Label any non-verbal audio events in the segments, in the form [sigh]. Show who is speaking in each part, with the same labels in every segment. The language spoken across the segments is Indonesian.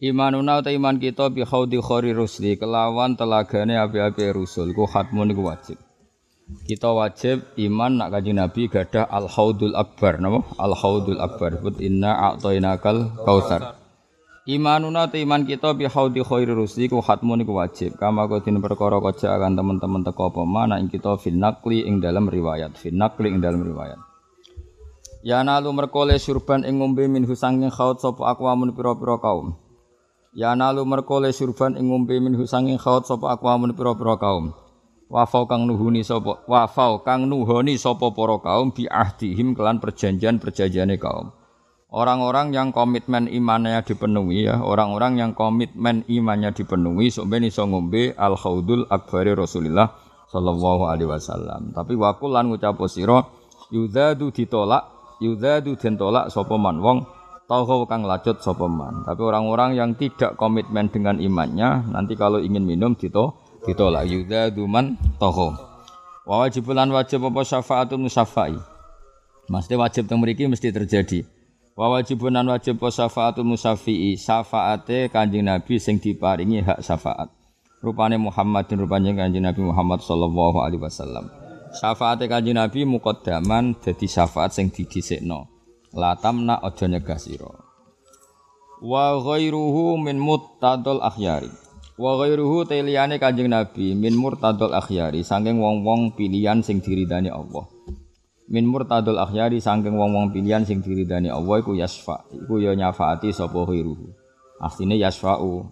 Speaker 1: Imanuna ta iman kita bi khaudi khairi rusli kelawan telagane api-api rusul ku khatmun iku wajib. Kita wajib iman nak kanjeng Nabi gadah al haudul akbar napa? Al haudul akbar. Sebut inna a'tainakal kautsar. Imanuna ta iman kita bi haudi khairi rusli ku khatmun iku wajib. Kama kutin perkara kaca akan teman-teman teko apa mana ing kita fin naqli ing dalam riwayat. Fin naqli ing dalam riwayat. Ya nalu merkole surban ing ngombe min husanging khaut sapa akwamun pira-pira kaum. Ya nalu merkole surban ing ngombe min husanging khaut sapa akwamun pira-pira kaum. Wafau kang nuhuni sapa wafau kang nuhoni sapa para kaum bi ahdihim kelan perjanjian-perjanjiane kaum. Orang-orang yang komitmen imannya dipenuhi ya, orang-orang yang komitmen imannya dipenuhi sampeyan iso ngombe al khaudul akbari Rasulullah sallallahu alaihi wasallam. Tapi wakulan ngucap sira yudadu ditolak, yudadu den tolak sapa man wong Tauhu kang lacut sapa man. Tapi orang-orang yang tidak komitmen dengan imannya nanti kalau ingin minum dito ditolak yuda duman tauhu. Wa wajibulan wajib apa syafaatun musyafai. Mesti wajib teng mriki mesti terjadi. Wa wajibunan wajib apa syafaatul musyafi'i, syafaate Kanjeng Nabi sing diparingi hak syafaat. Rupane Muhammad dan rupane Kanjeng Nabi Muhammad sallallahu alaihi wasallam. Syafaate Kanjeng Nabi muqaddaman dadi syafaat sing didhisikno latamna aja nyegah sira. Wa ghairuhu min muttadul akhyari. Wa ghairuhu teliyane kanjeng nabi min murtadul akhyari saking wong-wong pilihan sing diridani Allah. Min murtadul akhyari saking wong-wong pilihan sing diridani Allah iku yasfa iku ya nyafaati sapa ghairuhu. Asline yasfa'u.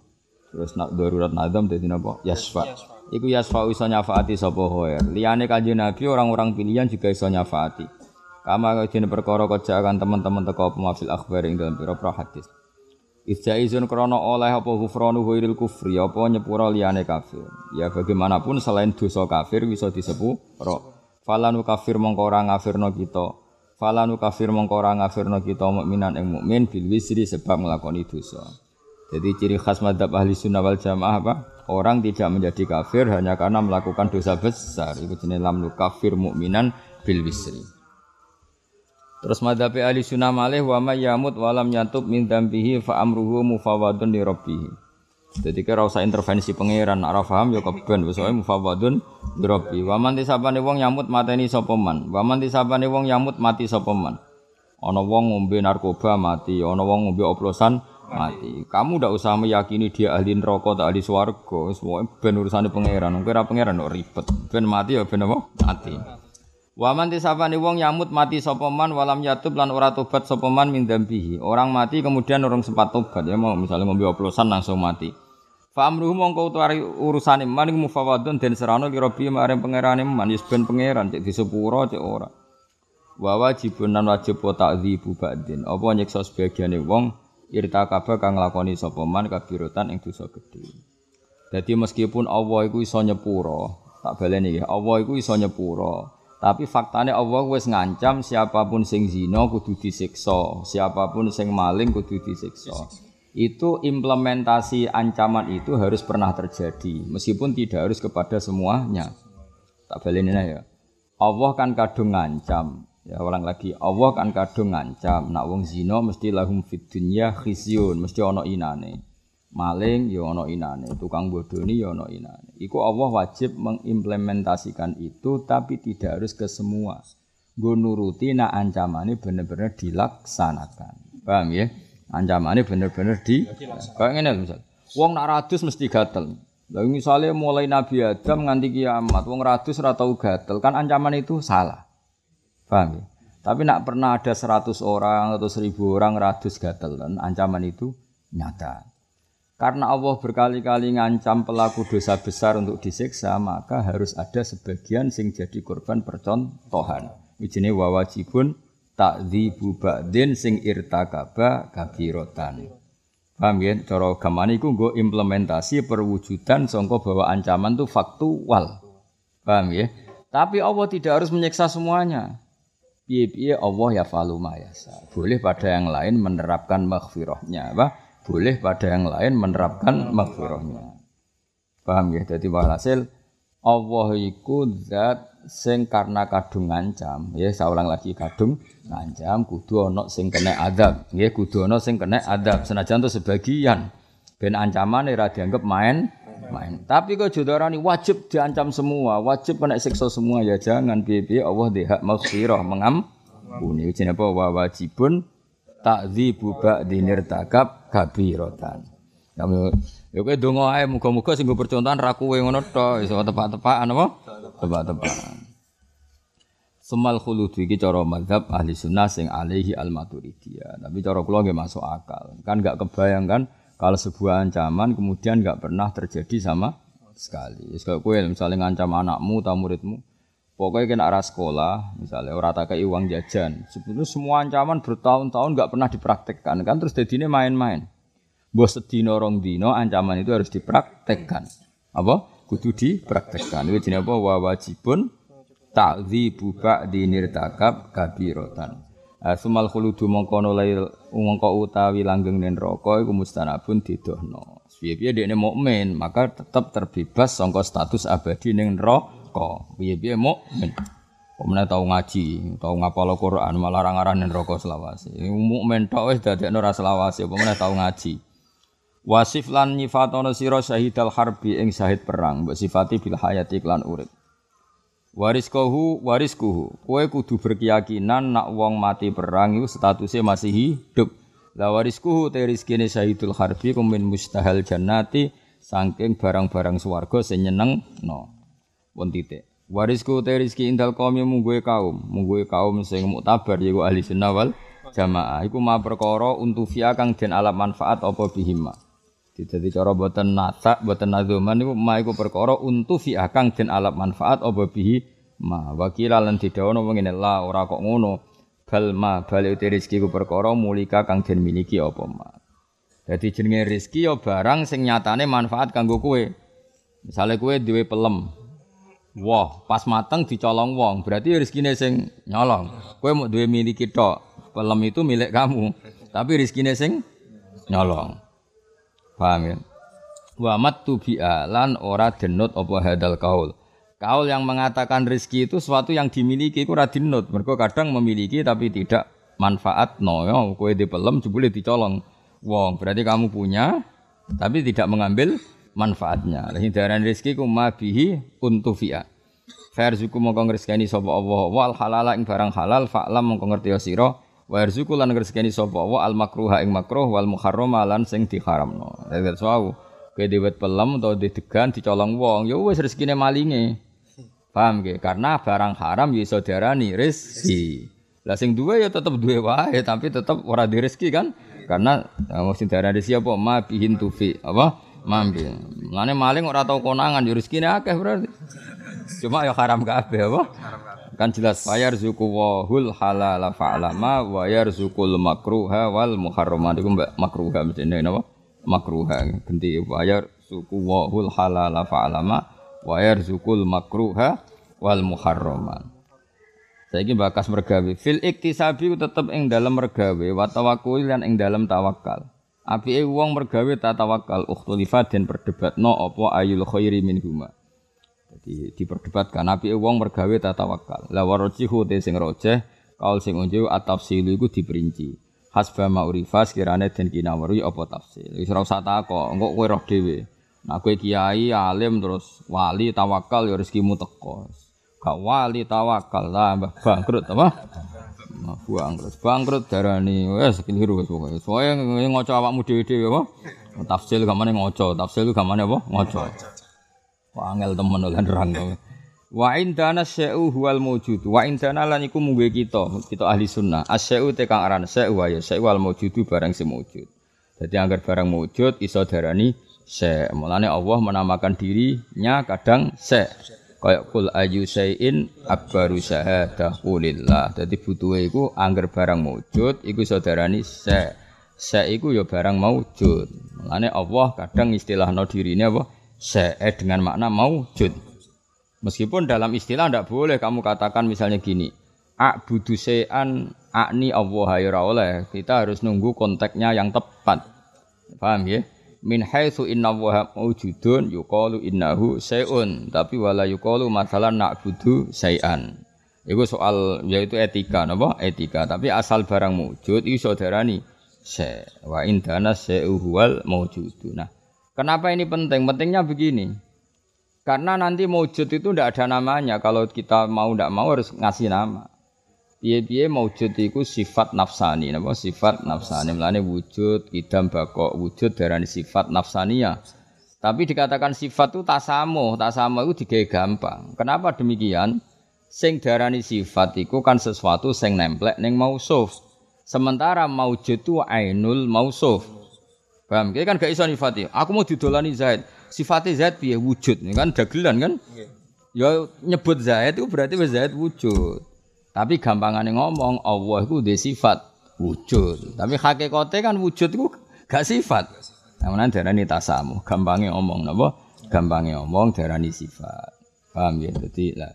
Speaker 1: Terus nak darurat nadam dadi napa? Yasfa. Iku yasfa'u iso nyafaati sapa ghair. Liyane kanjeng nabi orang-orang pilihan juga iso nyafaati Kama kajene perkara kajakan teman-teman teko apa mafil akhbar ing dalam pira-pira hadis. Isjaizun krana oleh apa ghufranu ghairil kufri apa nyepura liyane kafir. Ya bagaimanapun selain dosa kafir bisa disepuro. Falanu kafir mongko ora ngafirno kita. Falanu kafir mongko ora ngafirno kita mukminan ing mukmin bil wisri sebab nglakoni dosa. Jadi ciri khas madhab ahli sunnah wal jamaah apa? Orang tidak menjadi kafir hanya karena melakukan dosa besar. Itu jenis lam kafir mukminan bil wisri. Terus madhabi ahli sunnah malih wa may yamut walam yatub min dambihi fa amruhu mufawadun li rabbih. Jadi kira usah intervensi pangeran, ora paham ya keben wae mufawadun li rabbi. Wa man tisabane wong nyamut mateni sapa man. Wa man tisabane wong nyamut mati sapa man. Ana wong ngombe narkoba mati, ana wong ngombe oplosan mati. Kamu ndak usah meyakini dia ahli neraka atau ahli swarga. Wis wae ben urusane pangeran. Kira pangeran kok ribet. Ben mati ya ben apa? Mati. Waman tisapani wong yamut mati sopoman walam yatub lan ora tobat sopoman min dambihi. Orang mati kemudian orang sempat tobat ya mau misalnya ngombe oplosan langsung mati. Fa amruhu mongko utawi urusane man mufawadun den serano li rabbi maring pangerane man yus ben pangeran cek disepuro cek ora. Wa wajibun nan wajib wa ta'dzibu ba'din. Apa nyiksa sebagiane wong irtakaba kang nglakoni sapa man kabirotan ing dosa gedhe. Jadi meskipun Allah iku iso nyepuro, tak baleni nggih, Allah iku iso nyepuro. Tapi faktanya Allah wis ngancam siapa pun sing zina kudu disiksa, siapa pun sing maling kudu disiksa. Itu implementasi ancaman itu harus pernah terjadi, meskipun tidak harus kepada semuanya. Tak balenin ya. Allah kan kadung ngancam. Ya ulang lagi, Allah kan kadung ngancam. Nak wong zina mesti lahum fid dunya khizyun, mesti ana inane maling ya ana inane, tukang bodoni ya ana inane. Iku Allah wajib mengimplementasikan itu tapi tidak harus ke semua. Nggo nuruti nak ancamane bener-bener dilaksanakan. Paham ya? Ancamane bener-bener di Kayak ngene misal. Wong nak radus mesti gatel. Lah misalnya mulai Nabi Adam nganti kiamat wong radus ora gatel, kan ancaman itu salah. Paham ya? Tapi nak pernah ada 100 orang atau 1000 orang radus gatel kan ancaman itu nyata. Karena Allah berkali-kali ngancam pelaku dosa besar untuk disiksa, maka harus ada sebagian sing jadi korban percontohan. Wijine wa wajibun takdzibu ba'din sing irtakaba kabirotan. Paham ya? Cara gamane iku nggo implementasi perwujudan sangka bahwa ancaman itu faktual. Paham ya? Tapi Allah tidak harus menyiksa semuanya. Piye-piye Allah ya falu yasa. Boleh pada yang lain menerapkan maghfirahnya, apa? Boleh pada yang lain menerapkan maghfirahnya. Paham ya? Jadi walhasil Allah iku zat sing karena kadung ngancam, ya saya ulang lagi kadung ngancam kudu ana sing kena adab, nggih kudu ana sing kena adab senajan to sebagian ben ancaman ora dianggap main main. Tapi kok jodarani wajib diancam semua, wajib kena siksa semua ya jangan piye-piye Allah di hak maghfirah mengampuni. Jenenge apa wa wajibun takdzibu ba'di nirtakab kabiratan. Kamu ya kowe donga ae muga-muga sing percontohan ra kowe ngono tok iso tepak-tepakan apa? Tepak-tepakan. Semal khulud iki cara mazhab ahli sunnah sing alaihi al maturidiyah. Tapi cara kula nggih masuk akal. Kan enggak kebayang kan kalau sebuah ancaman kemudian enggak pernah terjadi sama sekali. Wis kowe misalnya ngancam anakmu atau muridmu, pokoknya kena arah sekolah, misalnya orang tak kayak uang jajan. Sebetulnya semua ancaman bertahun-tahun enggak pernah dipraktekkan kan terus jadinya main-main. Bos sedino rong dino ancaman itu harus dipraktekkan. Apa? Kudu dipraktekkan. Itu jenis apa? Wawajibun ta'dzibu ba'di nirtakab kabiratan. Sumal khuludu mongko nolai mongko utawi langgeng nen neraka iku mustanabun didohno. Piye-piye dekne mukmin, maka tetap terbebas sangka status abadi ning neraka. Piye-piye mukmin. Pemenang tau ngaji, tau ngapal Quran, malah larang-larang ning neraka selawase. Mukmin tok wis dadekno ra selawase, pemenang tau ngaji. Wasif lan nyifatono sira syahidal harbi ing syahid perang, mbok sifati bil hayati lan urip. Wariskohu wariskuhu. Kowe kudu berkeyakinan nak wong mati perang itu statusnya masih hidup. La wariskuhu te rizkine syahidul harbi kumin mustahil jannati saking barang-barang swarga sing nyeneng no. Pun titik. Warisku te rizki indal kaum mungguwe kaum, mungguwe kaum sing muktabar yaiku ahli sunnah wal jamaah. Iku ma perkara untuk via kang den alam manfaat apa bihima. Jadi cara buatan nata, buatan nazuman niku ma iku perkara untuk fi akang den alap manfaat apa bihi ma wakila lan didawono ngene la ora kok ngono bal ma bali uti rezeki ku perkara mulika kang den miliki apa ma. Jadi jenenge rezeki ya barang sing nyatane manfaat kanggo kowe. Misale kowe duwe pelem. Wah, pas mateng dicolong wong, berarti rezekine sing nyolong. Kowe mau duwe miliki tok. Pelem itu milik kamu, tapi rezekine sing nyolong. Paham ya? Wa matu lan ora denut apa hadal kaul. Kaul yang mengatakan rezeki itu sesuatu yang dimiliki ora dinut. Mergo kadang memiliki tapi tidak manfaat no ya kowe di pelem jebule dicolong wong. Berarti kamu punya tapi tidak mengambil manfaatnya. Hindaran rezeki ku mabihi untufi'a. Farzuku mongko ngresgani sapa Allah wal halala ing barang halal fa'lam mongko ngerti sira Wa yarzuqu lan ngresekeni sapa wa al makruha ing makruh wal muharrama lan sing diharamno. Dadi sawu kowe diwet pelem utawa didegan dicolong wong ya wis rezekine malinge. Paham nggih? Karena barang haram ya iso diarani rezeki. Lah sing duwe ya tetep duwe wae tapi tetep ora di rezeki kan? Karena mesti diarani rezeki apa ma bihin tufi apa? Mambi. Ngene maling ora tau konangan ya rezekine akeh berarti. Cuma ya haram kabeh apa? Kan jelas fayar zuku wahul halala fa'lama wa yarzukul makruha wal muharrama itu mbak makruha mesti napa? Makruha ganti fayar suku wahul halala fa'lama wa yarzukul makruha wal muharrama. Saiki bakas mergawe fil iktisabi tetep ing dalam mergawe wa tawakkul lan ing dalam tawakal. Apike wong mergawe ta tawakal ukhtulifat den perdebatno apa ayul khairi minhuma. Jadi diperdebatkan nabi wong mergawe tatawakal. La warajihu te sing rojeh kaul sing unjuk atafsilu iku diperinci. Hasba ma'urifa sekirane den kinawari apa tafsil. Wis ora usah takok, engko kowe roh dhewe. Nah kowe kiai alim terus wali tawakal ya rezekimu teko. Gak wali tawakal lah bangkrut apa? Nah, bangkrut. Bangkrut darani wis keliru wis pokoke. Soale ngoco awakmu dhewe-dhewe apa? Tafsil gamane ngoco, tafsil gamane apa? Ngoco. Wangel temen oleh nerang. Wa indana syai'u huwal mawjud. Wa indana lan iku mungguhe kita, kita ahli sunnah. Asyai'u te kang aran syai'u ya syai'u wal mawjudu barang sing mawjud. Jadi anggar barang mawjud iso darani syai'. Mulane Allah menamakan dirinya kadang syai'. Kayak kul ayu syai'in akbaru syahadah kulillah. Jadi butuhe iku anggar barang mawjud iku iso darani syai'. Se iku ya barang maujud. Mulane Allah kadang istilahno dirine apa? Se dengan makna maujud. Meskipun dalam istilah tidak boleh kamu katakan misalnya gini, a'budu se'an akni Allah ya oleh. Kita harus nunggu konteksnya yang tepat. Paham ya? Min haitsu inna wa maujudun yuqalu innahu se'un, tapi wala yuqalu masalan na'budu se'an. Itu soal yaitu etika napa? Etika. Tapi asal barang wujud itu saudarani se wa indana se'uhuwal maujudu. Nah, kenapa ini penting? Pentingnya begini. Karena nanti maujud itu tidak ada namanya. Kalau kita mau tidak mau harus ngasih nama. Piye-piye maujud itu sifat nafsani, napa sifat nafsani. Mulane wujud, idam bako, wujud darani sifat nafsania. Tapi dikatakan sifat itu tasamu, tasamu itu digawe gampang. Kenapa demikian? Sing darani sifat itu kan sesuatu sing nemplek ning mausuf. Sementara maujud itu ainul mausuf. Paham? Kita kan gak iso nifati. Aku mau didolani Zaid. Sifatnya Zaid piye wujud. Ini kan dagelan kan? Ya nyebut Zaid itu berarti Zaid wujud. Tapi gampangannya ngomong Allah itu dia sifat wujud. Tapi hakikatnya kan wujud itu gak sifat. Nah, darani tasamu. Gampangnya ngomong napa? Gampangnya ngomong darani sifat. Paham ya? Jadi lah.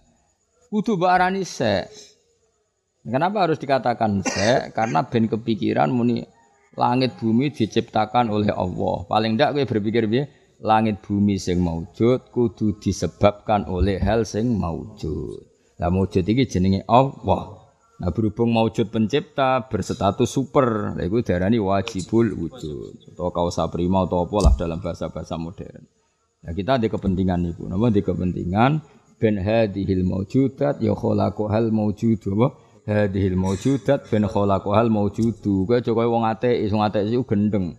Speaker 1: Kudu barani se. Kenapa harus dikatakan se? Karena ben kepikiran muni langit bumi diciptakan oleh Allah. Paling ndak kowe berpikir piye? Langit bumi sing maujud kudu disebabkan oleh hal sing maujud. Lah maujud iki jenenge Allah. Nah berhubung maujud pencipta berstatus super, lha iku diarani wajibul wujud atau kausa prima atau apa dalam bahasa-bahasa modern. Nah kita ada kepentingan niku, napa di kepentingan ben hadhil maujudat ya khalaqahal maujudu apa? hadhil maujudat ben khalaqahal maujudu. Kowe coba wong ateis, wong ateis iku gendeng.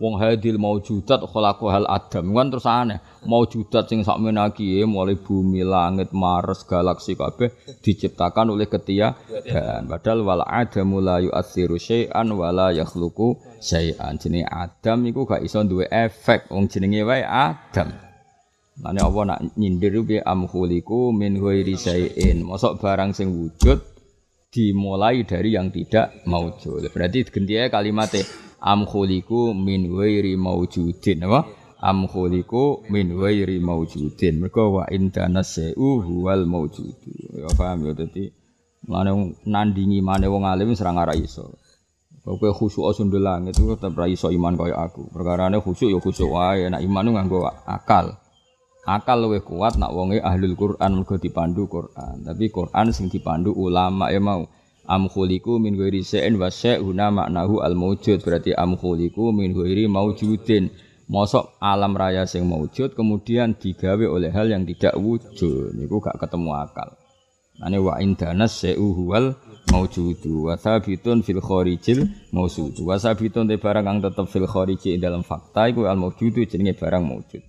Speaker 1: Wong hadil maujudat khalaqahal adam kan terus aneh. Maujudat sing sakmene iki mulai bumi, langit, Mars, galaksi kabeh diciptakan oleh ketiadaan. Padahal wal adamu la yu'atsiru syai'an wala yakhluqu syai'an. Adam iku gak iso duwe efek wong jenenge wae Adam. Lane apa nak nyindir bi amkhuliku min ghairi syai'in. Mosok barang sing wujud dimulai dari yang tidak maujud. Berarti ganti kalimatnya am khuliku min ghairi maujudin apa? Am khuliku min ghairi maujudin. Mergo wa indana sa'u huwal maujudu. Ya paham ya dadi mulane nandingi mane wong alim serang ora iso. Kowe khusyuk sundul langit itu tetep ra iso iman kaya aku. Perkarane khusyuk ya khusyuk wae, nek iman ku nganggo akal. Akal luwih kuat nak wonge ahlul Quran mergo dipandu Quran. Tapi Quran sing dipandu ulama ya mau. Am khuliku min ghairi syai'in wa syai'una maknahu al maujud. Berarti am khuliku min ghairi maujudin. Mosok alam raya sing maujud kemudian digawe oleh hal yang tidak wujud. Niku gak ketemu akal. Ane wa indanas syai'u huwal maujudu wa sabitun fil kharijil maujudu. Wa sabitun te barang kang tetep fil khariji dalam fakta iku al maujudu jenenge barang maujud.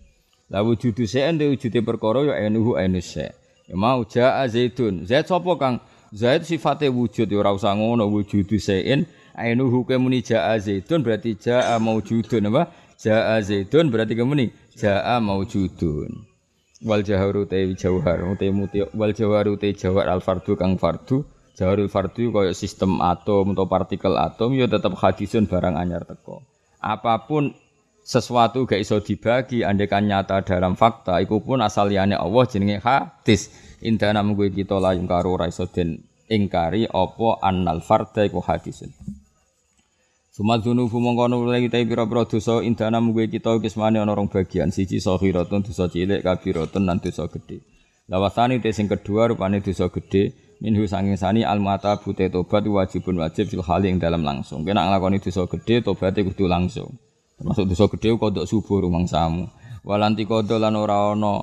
Speaker 1: La wujudu se'en de wujude perkara ya enuhu enus. Ya mau jaa zaitun. Zait sapa kang? Zait sifate wujud ya ora usah ngono wujudu se'en. Enuhu ke muni jaa zaitun berarti jaa maujudun apa? Jaa zaitun berarti kemuni jaa maujudun. Wal jaharu te jauhar te muti wal jaharu te al fardu kang fardu. Jaharul fardu kaya sistem atom atau partikel atom ya tetap hadisun barang anyar teko. Apa pun sesuatu gak iso dibagi andekan nyata dalam fakta iku pun asal liyane Allah jenenge hadis indana munggu kita la karo ora iso den ingkari apa annal farda iku hadisun. Sumat dzunubu mongko nulai kita pira-pira dosa indana munggu kita kismane ana rong bagian. Siji sahiratun dosa cilik kabiratun lan dosa gedhe. Lawasani te sing kedua rupane dosa gedhe. Minhu sanging sani al mata bute tobat wajibun wajib fil hali dalam langsung. Kena nglakoni dosa gedhe tobaté kudu langsung. Termasuk dosa gede kodok subuh rumang samu. Walanti kodok lan ora ana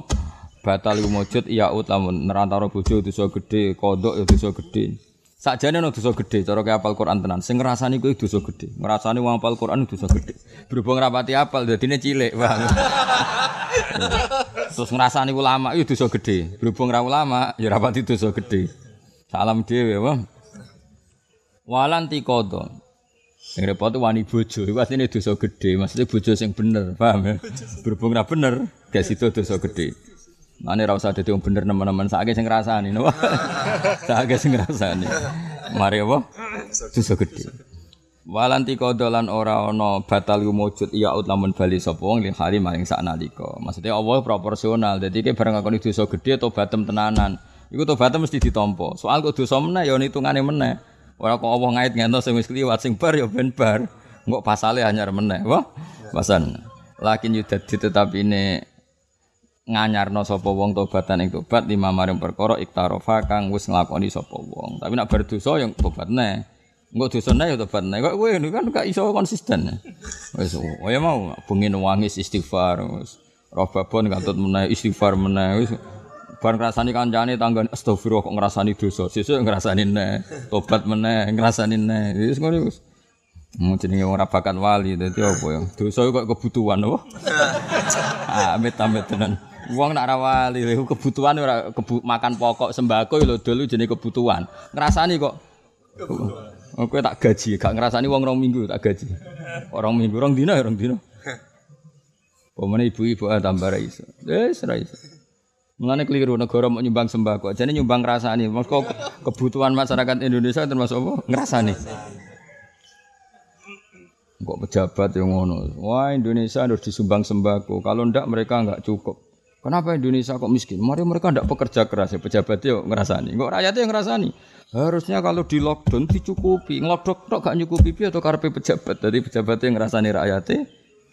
Speaker 1: batal iku mujud ya ut lamun nerantara bojo dosa gede, kodok ya dosa gede. Sakjane ana dosa gede cara ke apal Quran tenan. Sing ngrasani kuwi dosa gede. Ngrasani wong apal Quran dosa gede. Berhubung rapati apal dadine cilik, Bang. [laughs] Terus ngrasani ulama itu dosa gede. Berhubung ra ulama ya rapati dosa gede. Salam dhewe, Bang. Walanti kodok Sing repot wani bojo, iku asline dosa gede, maksudnya bojo sing bener, paham ya? Berhubung ra bener, gak situ dosa gede. Mane ra usah dadi wong bener nemen-nemen sakake sing ngrasani, napa? [laughs] sakake sing ngrasani. Mari apa? Dosa gede. Walanti kodolan ora ana batal wujud iya ut lamun bali sapa wong li hari maring saknalika. Maksudnya Allah proporsional. Dadi ki bareng ngakoni dosa gedhe tobatem tenanan. Iku tobatem mesti ditampa. Soal kok dosa meneh ya hitungane meneh. Ora kok Allah ngait ngentos sing wis kliwat sing bar ya ben bar. Engko pasale anyar meneh. Wah, pasan. Lakin yudadi tetap ini nganyarno sapa wong tobatan ing tobat lima maring perkara iktarofa kang wis nglakoni sapa wong. Tapi nak berdosa yang tobat neh. Engko dosane ya tobat nek kok kowe kan gak iso konsisten. Wis oh ya mau bengi nangis istighfar wis. Roh babon katut meneh istighfar meneh wis. Bar ngrasani kancane tangga astagfirullah kok ngrasani dosa. Sesuk ngrasani neh. Tobat meneh ngrasani neh. Wis ngono wis. Mau jenenge ora bakat wali dadi apa ya? Dosa kok kebutuhan apa? [laughs] ah, amit-amit tenan. Wong nak wali kebutuhan ora kebu makan pokok sembako lho dulu jenenge kebutuhan. Ngrasani kok Aku oh, tak gaji, gak ngerasani uang rong minggu tak gaji. Orang minggu, orang dino, orang dino. [laughs] Pemene ibu-ibu tambah ra iso. Wis ra iso. Mulane keliru negara mau nyumbang sembako. Jadi nyumbang ngrasani. Mosok kebutuhan masyarakat Indonesia termasuk apa? Ngrasani. Kok pejabat yang ngono. Wah, Indonesia harus disumbang sembako. Kalau ndak mereka enggak cukup. Kenapa Indonesia kok miskin? Mari mereka ndak pekerja keras ya pejabat yo ngerasani. Kok rakyatnya yang ngerasani? Harusnya kalau di lockdown dicukupi, ngelodok tok gak nyukupi piye atau karpe pejabat. Jadi pejabat yang ngerasani rakyatnya,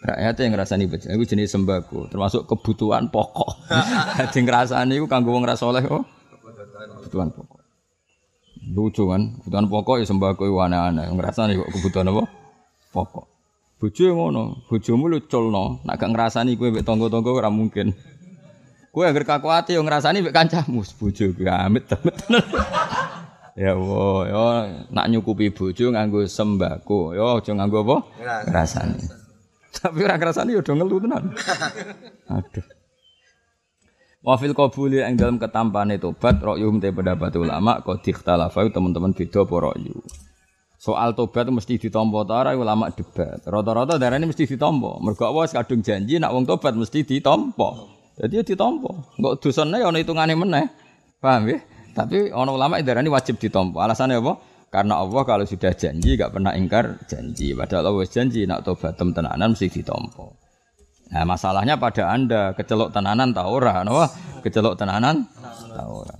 Speaker 1: rakyatnya yang ngerasani pejabat. Itu jenis sembako, termasuk kebutuhan pokok. [laughs] Jadi ngerasani itu kanggo wong rasoleh oh. Kebutuhan pokok. Lucu kan, kebutuhan pokok ya sembako itu aneh-aneh. Ngerasani kok kebutuhan apa? Pokok. Bojo ngono, bojomu lu culno, nak gak ngerasani kowe mbek tangga-tangga ora mungkin. Kowe agar kaku ati yo ngrasani mbek kancamu, bojo amit amit. [laughs] Ya Allah, ya nak nyukupi bojo nganggo sembako. Ya aja nganggo apa? Rasane. Tapi ora rasane ya do ngelu tenan. [laughs] Aduh. Wa fil qabuli ing dalam ketampane tobat ra'yum te pendapat ulama kok dikhtalafa teman-teman beda apa ra'yu. Soal tobat mesti ditampa ta ulama debat. Rata-rata darane mesti ditampa. Mergo apa kadung janji nak wong tobat mesti ditampa. Jadi ya ditampa. Engko dosane ya ana hitungane meneh. Paham ya? Tapi orang ulama ini wajib ditompo. Alasannya apa? Karena Allah kalau sudah janji gak pernah ingkar janji. Padahal Allah janji nak tobatem tenanan mesti ditompo. Nah masalahnya pada anda kecelok tenanan tau ora, no? kecelok tenanan tau ora.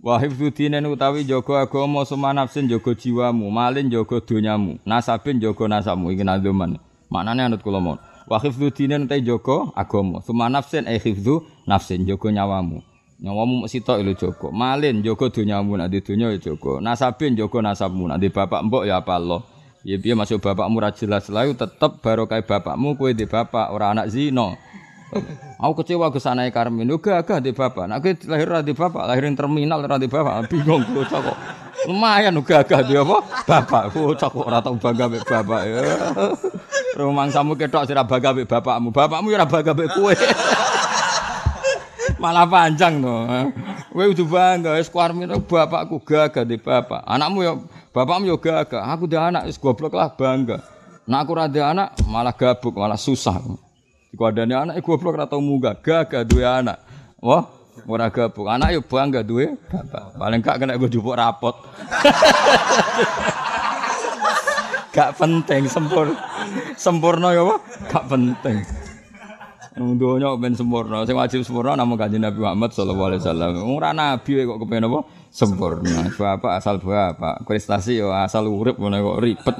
Speaker 1: Wahib dinen utawi jogo agama sumanafsin jogo jiwamu, malin jogo dunyamu, nasabin jogo nasamu. Iki nazuman. Maknanya anut kula mon. Wahib dinen utai jogo agama, sumanafsin eh hifdu nafsin jogo nyawamu. Nyawamu mesti tok lho Joko. Malin Joko donyamu nek di donya ya Joko. Nasabin Joko nasabmu nek bapak mbok ya apa Allah. Ya piye masuk bapakmu ra jelas layu tetep barokah bapakmu kowe di bapak ora anak zina. Aku kecewa ke sana Karmin. Uga agak di bapak. Nak lahir di bapak, lahirin terminal di bapak. Bingung kok. Lumayan uga agak di apa? Bapak. Kok ora tau bangga bapak ya. Rumang samu ketok sira bangga mek bapakmu. Bapakmu ya ora bangga mek kowe. Malah panjang to. Kowe kudu bangga wis kuarmine bapakku gagah di bapak. Anakmu ya bapakmu ya gagah. Aku di anak wis goblok lah bangga. Nah aku ra anak malah gabuk, malah susah. Iku adane anak iku goblok ora tau munggah, gagah duwe anak. Wah, ora gabuk. Anak yo bangga duwe bapak. Paling gak kena gue jupuk rapot. [laughs] gak penting sempur sempurna ya apa? Gak penting. Dunya ben sempurna. Sing wajib sempurna namung Kanjeng Nabi Muhammad sallallahu alaihi wasallam. Ora nabi kok kepen apa? Sempurna. Bapak asal bapak. Prestasi yo asal urip ngono kok ribet.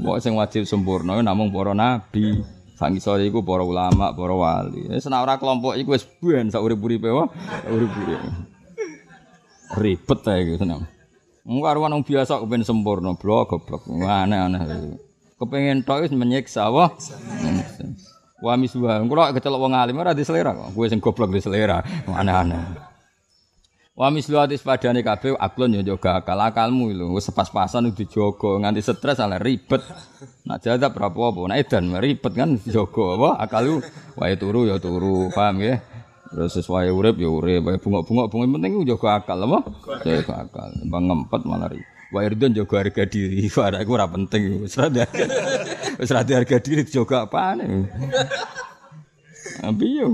Speaker 1: Kok sing wajib sempurna namung para nabi. Sang sore iku para ulama, para wali. Wis nek ora kelompok iku wis ben sak urip-uripe wae. Urip-urip. Ribet ta iku seneng. Wong karo wong biasa kepen sempurna, blok goblok. Aneh-aneh. Kepengen tok wis menyiksa wah. Wa miswa. Kulo kecelok wong alim ora di selera kok. Kowe sing goblok di selera. Aneh-aneh. Wa mislu atis padane kabeh aklon yo jaga akal akalmu lho wis pas-pasan dijogo nganti stres ala ribet. Nak jadab berapa apa nak edan ribet kan jogo apa akal lu wae turu ya turu paham ya. Terus sesuai urip ya urip, wae bungok-bungok bungok penting jaga akal apa? Jaga akal. Bang ngempet malah ribet. Wa irdon jaga harga diri. [laughs] Ora iku ora penting. Wis ra [laughs] wis ra harga diri jaga apane. Piye?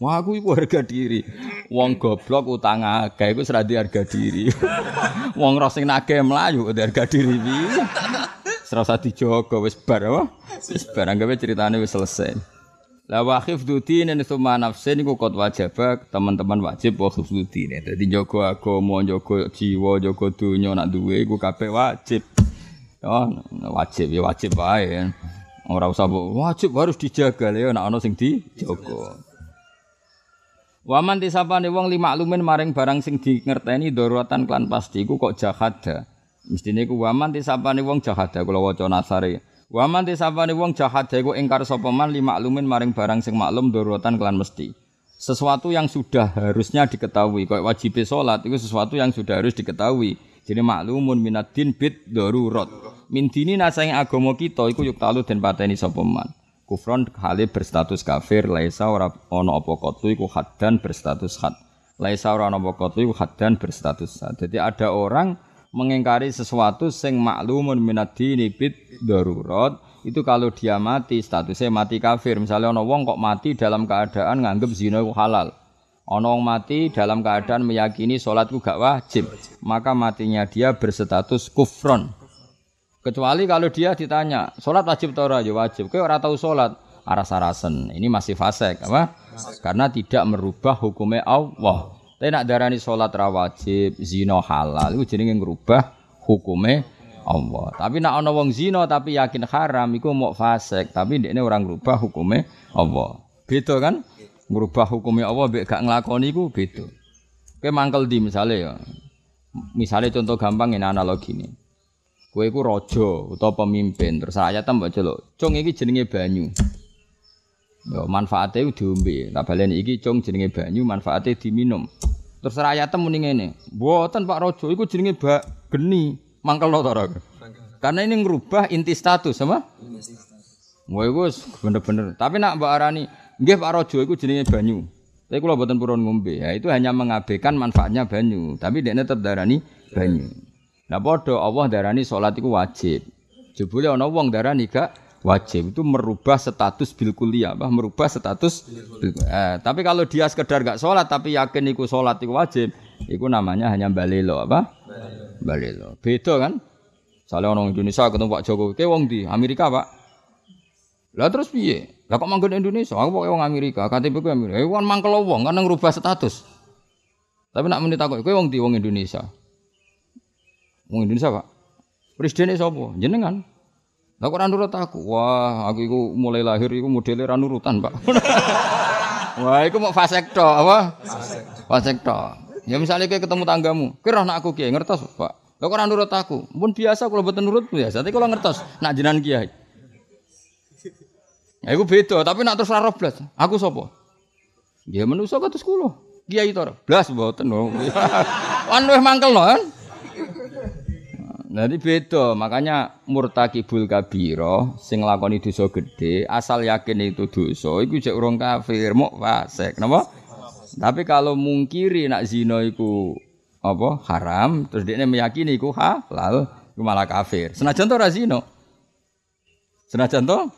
Speaker 1: Wah aku iku harga diri. Wong goblok utang akeh iku wis harga diri. [laughs] Wong ora sing nagih mlayu harga diri piye? Serasa dijogo wis bar apa? Wis bar anggape ceritane wis selesai. La wa hifdzuddin itu nafsin iku kot wajib teman-teman wajib wa hifdzuddin. Dadi jaga agama, jaga jiwa, jaga donya nak duwe iku kabeh wajib. Oh, wajib ya wajib wae. Ora usah wajib harus dijaga ya nek ana sing dijaga. Waman tisapane wong lima lumen maring barang sing di ngerteni daruratan klan pasti iku kok jahada. Mestine iku waman tisapane wong jahada kula waca nasare. Waman tisapane wong jahada iku ingkar sapa man lima lumen maring barang sing maklum daruratan klan mesti. Sesuatu yang sudah harusnya diketahui, kok wajib salat itu sesuatu yang sudah harus diketahui. Jadi maklumun minadin bid darurat. Min dini nasang agama kita iku yuk talu den pateni sapa man. Kufron hale berstatus kafir, laisa ora ana apa kotu iku berstatus had. Laisa ora ana apa kotu iku berstatus had. Jadi ada orang mengingkari sesuatu sing maklumun minadini bid darurat itu kalau dia mati statusnya mati kafir. Misalnya ono wong kok mati dalam keadaan nganggep zina halal. Ono wong mati dalam keadaan meyakini sholatku gak wajib maka matinya dia berstatus kufron. Kecuali kalau dia ditanya sholat wajib tora ya wajib. Kau ora tahu sholat. Aras-arasen. Ini masih fasek apa? Karena tidak merubah hukumnya Allah tapi nak darani sholat rawajib, zino halal, itu jenenge ngerubah hukume Allah. Tapi nak ana wong zino tapi yakin haram, iku mau fasek. Tapi ini orang ngerubah hukume Allah. Beda kan? Ngerubah hukume Allah, mbek gak nglakoni iku beda. Kowe mangkel di misalnya ya. Misalnya contoh gampang ini analogi ini. Kowe iku raja utawa pemimpin, terus rakyat mbok celuk. Cung iki jenenge banyu. Yo manfaatnya itu diombe. Tak baleni iki cung jenenge banyu, manfaatnya diminum. Terus rakyat muni ngene, "Mboten Pak Rojo iku jenenge bak geni." Mangkel to Karena ini ngerubah inti status sama? Wah iku bener-bener. Tapi nak Mbak Arani, nggih Pak Rojo iku jenenge banyu. Tapi kalau buatan purun ngombe, ya itu hanya mengabaikan manfaatnya banyu. Tapi dia tetap darani banyu. Nah podo Allah darani sholat itu wajib. Jebule ana wong darani gak wajib itu merubah status bil kuliah, bah merubah status bil eh, tapi kalau dia sekedar gak sholat tapi yakin iku sholat itu wajib, itu namanya hanya balelo apa? Balelo. Beda kan? Soalnya orang Indonesia ketemu Pak Jokowi, kayak wong di Amerika Pak. Lah terus piye? Lah kok manggon Indonesia? Aku pokoke wong Amerika, KTP ku Amerika. Eh kan mangkel wong kan ngerubah status. Tapi nak menit aku, kowe wong di wong Indonesia. Wong Indonesia Pak. Presiden sapa? Jenengan. Lah kok ora nurut aku? Wah, aku iku mulai lahir iku modele ra nurutan, Pak. [laughs] Wah, iku mau fasekto, apa? Fasekto. Ya misalnya kayak ketemu tanggamu, kira nak aku kiai ngertos, Pak. Lah kok ora nurut aku? Pun biasa kalau mboten nurut biasa, tapi kalau ngertos nak jenengan kiai. Ya iku beda, tapi nak terus ora blas. Aku sapa? Ya manusa kados kula. Kiai to. Blas mboten. [laughs] Kan wis mangkel kan? Jadi beda, makanya murtakibul kabiro sing lakoni dosa gede, asal yakin itu dosa, itu cek urung kafir, mau fasik, napa? Tapi kalau mungkiri nak zina iku apa haram, terus dia meyakini iku halal, iku malah kafir. Senajan to ra zina. Senajan to?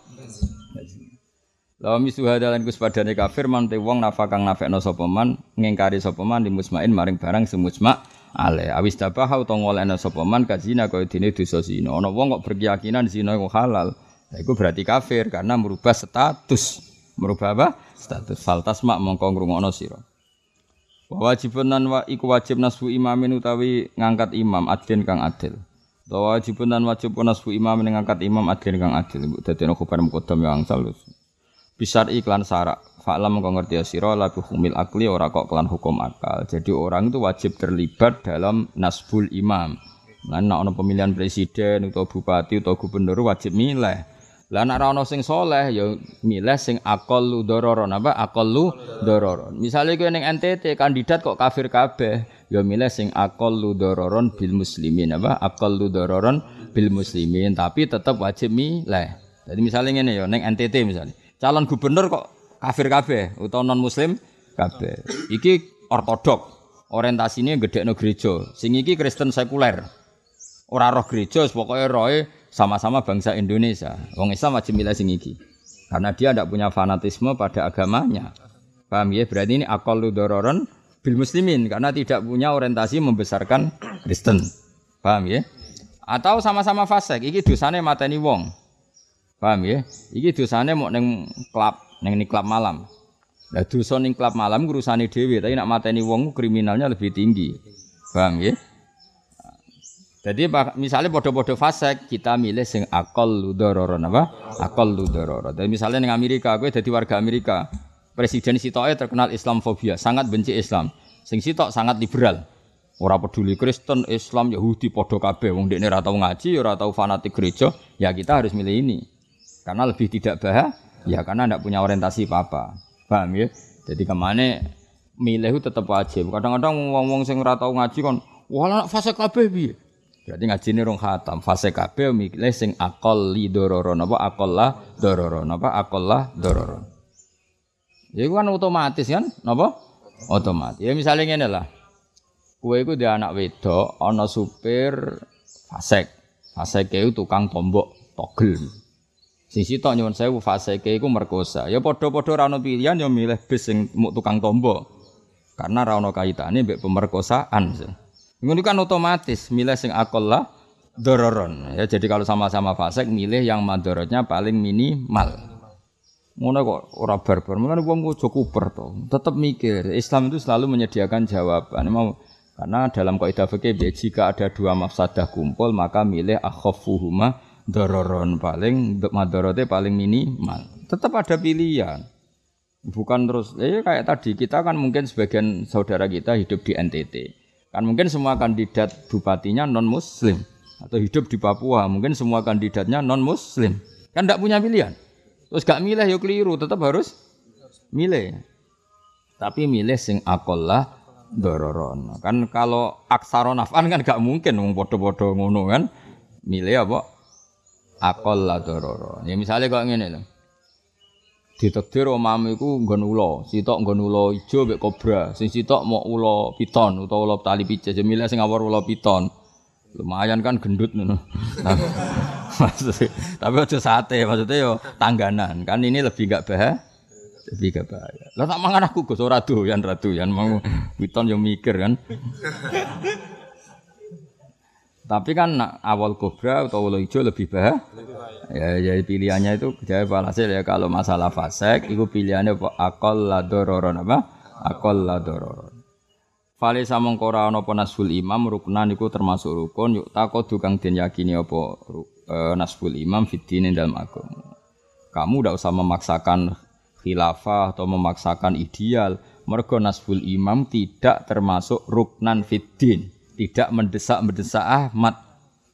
Speaker 1: Lawa misuha dalan kus kafir man wong nafakang nafekno sapa man ngingkari sapa man di musmain maring barang semusma ale awis dabaha utawa ngolehna sapa man kazina kaya dene dosa zina. Ana wong kok berkeyakinan zina iku halal. Nah, iku berarti kafir karena merubah status. Merubah apa? Status. Faltas mak mongko ngrungokno sira. Wajibun nan wa iku wajib nasbu imamin utawi ngangkat imam adil kang adil. Utawa wajibun nan wajib nasbu imamin ngangkat imam adil kang adil. Dadi ana khubar mukodam yang angsal Bisar iklan sarak Fa'lam kau ngerti ya siro labu humil akli ora kok kelan hukum akal. Jadi orang itu wajib terlibat dalam nasbul imam. Lah nek ana pemilihan presiden atau bupati atau gubernur wajib milih. Lah nek ana sing soleh ya milih sing aqallu dororon apa aqallu dororon. Misalnya kowe ning NTT kandidat kok kafir kabeh, ya milih sing aqallu dororon bil muslimin apa aqallu dororon bil muslimin tapi tetap wajib milih. Jadi misalnya ngene ya ning NTT misalnya. Calon gubernur kok kafir kabeh utawa non muslim kabeh. Iki ortodok. Orientasine gedekno gereja. Sing iki Kristen sekuler. Ora roh gereja, pokoke roe sama-sama bangsa Indonesia. Wong Islam wajib milih sing iki. Karena dia tidak punya fanatisme pada agamanya. Paham ya? Berarti ini akal dororon bil muslimin karena tidak punya orientasi membesarkan Kristen. Paham ya? Atau sama-sama fasik, iki dosane mateni wong. Paham ya? Iki dosane mau neng klub, neng klub malam. Lah dosa ning klub malam urusane dhewe, tapi nak mateni wong kriminalnya lebih tinggi. Paham ya? Jadi misalnya podo-podo fasek kita milih sing akal ludororon apa? Akal ludororon. Jadi misalnya ning Amerika, gue jadi warga Amerika, presiden sitoke terkenal Islamfobia, sangat benci Islam. Sing sitok sangat liberal. Ora peduli Kristen, Islam, Yahudi podo kabeh. Wong dekne ora tau ngaji, ora tau fanatik gereja, ya kita harus milih ini. Karena lebih tidak bahaya, ya karena tidak punya orientasi apa-apa. Paham ya? Jadi ke mana milih tetap wajib. Kadang-kadang wong-wong sing ora tau ngaji kon, wah anak fase kabeh piye? Berarti ngaji ini rong khatam. Fase kabeh milih sing akol li dororo napa lah dororo napa akol lah dororo. Ya kan otomatis kan, napa? Otomatis. Ya misalnya ngene lah. Kue iku dia anak wedok, ana supir fasek. Fasek itu tukang tombok togel. Sing sitok nyuwun sewu faseke iku merkosa. Ya padha-padha ora ono pilihan ya milih bis sing muk tukang tombo. Karena ra ono kaitane mbek pemerkosaan. Ngono kan otomatis milih sing akolla dororon. Ya jadi kalau sama-sama fasek milih yang madorotnya paling minimal. Ngono kok ora barbar. Mulane wong aja kuper to. Tetep mikir. Islam itu selalu menyediakan jawaban. Mau karena dalam kaidah fikih jika ada dua mafsadah kumpul maka milih akhafuhuma dororon paling madorote paling minimal. Tetap ada pilihan. Bukan terus, eh kayak tadi kita kan mungkin sebagian saudara kita hidup di NTT. Kan mungkin semua kandidat bupatinya non muslim atau hidup di Papua mungkin semua kandidatnya non muslim. Kan tidak punya pilihan. Terus gak milih yuk ya keliru, tetap harus milih. Tapi milih sing akolah dororon. Kan kalau aksaronafan kan gak mungkin wong podo-podo ngono kan. Milih apa? Akol lah dororo. Ya misalnya kok ngene lho. Ditakdir omamu iku nggon ula, sitok nggon ula ijo mek kobra, sing sitok mau ula piton utawa ula tali pijet, ya milih sing awor ula piton. Lumayan kan gendut ngono. [laughs] Nah, tapi aja sate, maksudnya yo tangganan. Kan ini lebih gak bahaya. Lebih gak bahaya. Lah tak mangan aku Gus ora doyan ra doyan mau piton yo mikir kan. Tapi kan awal kobra atau ulo hijau lebih bah. Ya, jadi pilihannya itu jadi walhasil ya kalau masalah fasek itu pilihannya apa akol ladororon apa? Akol ladororon. Fale samong kora ana apa imam ruknan iku termasuk rukun yuk takut tukang den yakini apa e, nasful imam fitin dalam agama. Kamu tidak usah memaksakan khilafah atau memaksakan ideal. Mergo nasful imam tidak termasuk ruknan fitin tidak mendesak-mendesak Ahmad.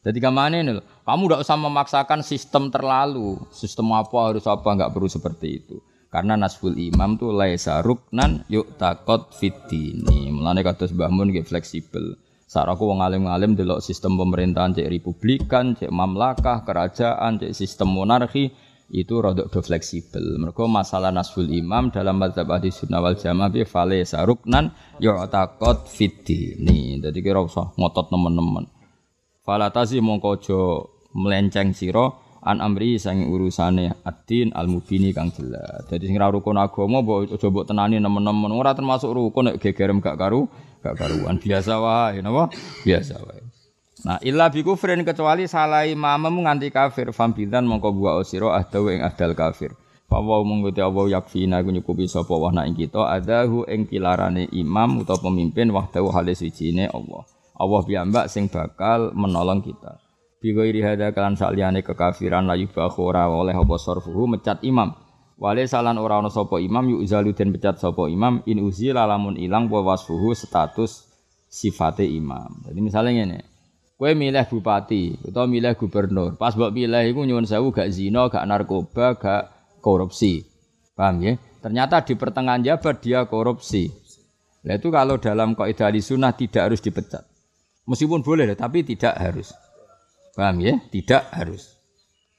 Speaker 1: Jadi ke mana ini? Kamu tidak usah memaksakan sistem terlalu. Sistem apa harus apa nggak perlu seperti itu. Karena nasful imam tuh laisa ruknan yuk takot fitini. Mulane kata Mbah Mun fleksibel. Saat aku wong alim-alim delok sistem pemerintahan cek republikan, cek mamlakah, kerajaan, cek sistem monarki, itu rodok do fleksibel. Mereka masalah nasful imam dalam mazhab ahli sunnah wal jamaah bi fale saruknan yu'taqad fiddini. Jadi kira usah ngotot teman-teman. Fala tazi mongko aja melenceng sira an amri sang urusane ad-din al-mubini kang jelas. Jadi sing rukun agama mbok aja mbok tenani nemen-nemen ora termasuk rukun nek gegerem gak karu gak karuan biasa wae napa? Biasa wae. Nah, illa bi kufrin kecuali salah imammu nganti kafir fambidan mongko buah osiro ahdawu ing ahdal kafir. Fawa mengkuti Allah yakfina ku nyukupi sapa wa ing kita adahu ing pilarane imam utawa pemimpin wahdahu halis wijine Allah. Allah piyambak sing bakal menolong kita. Bi ghairi hada kalan saliyane kekafiran layu bakhura oleh apa sarfuhu mecat imam. Wale salan ora ana sapa imam yu izalu den pecat sapa imam in uzila lamun ilang wa wasfuhu status sifate imam. Jadi misalnya ngene, Kue milih bupati atau milih gubernur. Pas mbok pilih iku nyuwun sewu gak zina, gak narkoba, gak korupsi. Paham ya? Ternyata di pertengahan jabat dia korupsi. Nah itu kalau dalam kaidah sunnah tidak harus dipecat. Meskipun boleh, tapi tidak harus. Paham ya? Tidak harus.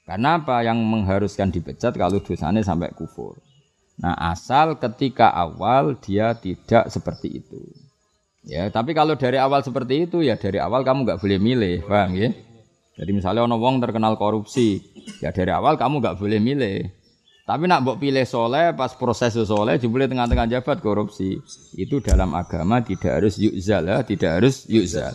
Speaker 1: Karena apa yang mengharuskan dipecat kalau dosanya sampai kufur. Nah asal ketika awal dia tidak seperti itu. Ya, tapi kalau dari awal seperti itu ya dari awal kamu nggak boleh milih, paham ya? Jadi misalnya ono wong terkenal korupsi, ya dari awal kamu nggak boleh milih. Tapi nak mbok pilih soleh pas proses soleh jebule tengah-tengah jabat korupsi. Itu dalam agama tidak harus yuzal ya, tidak harus yuzal.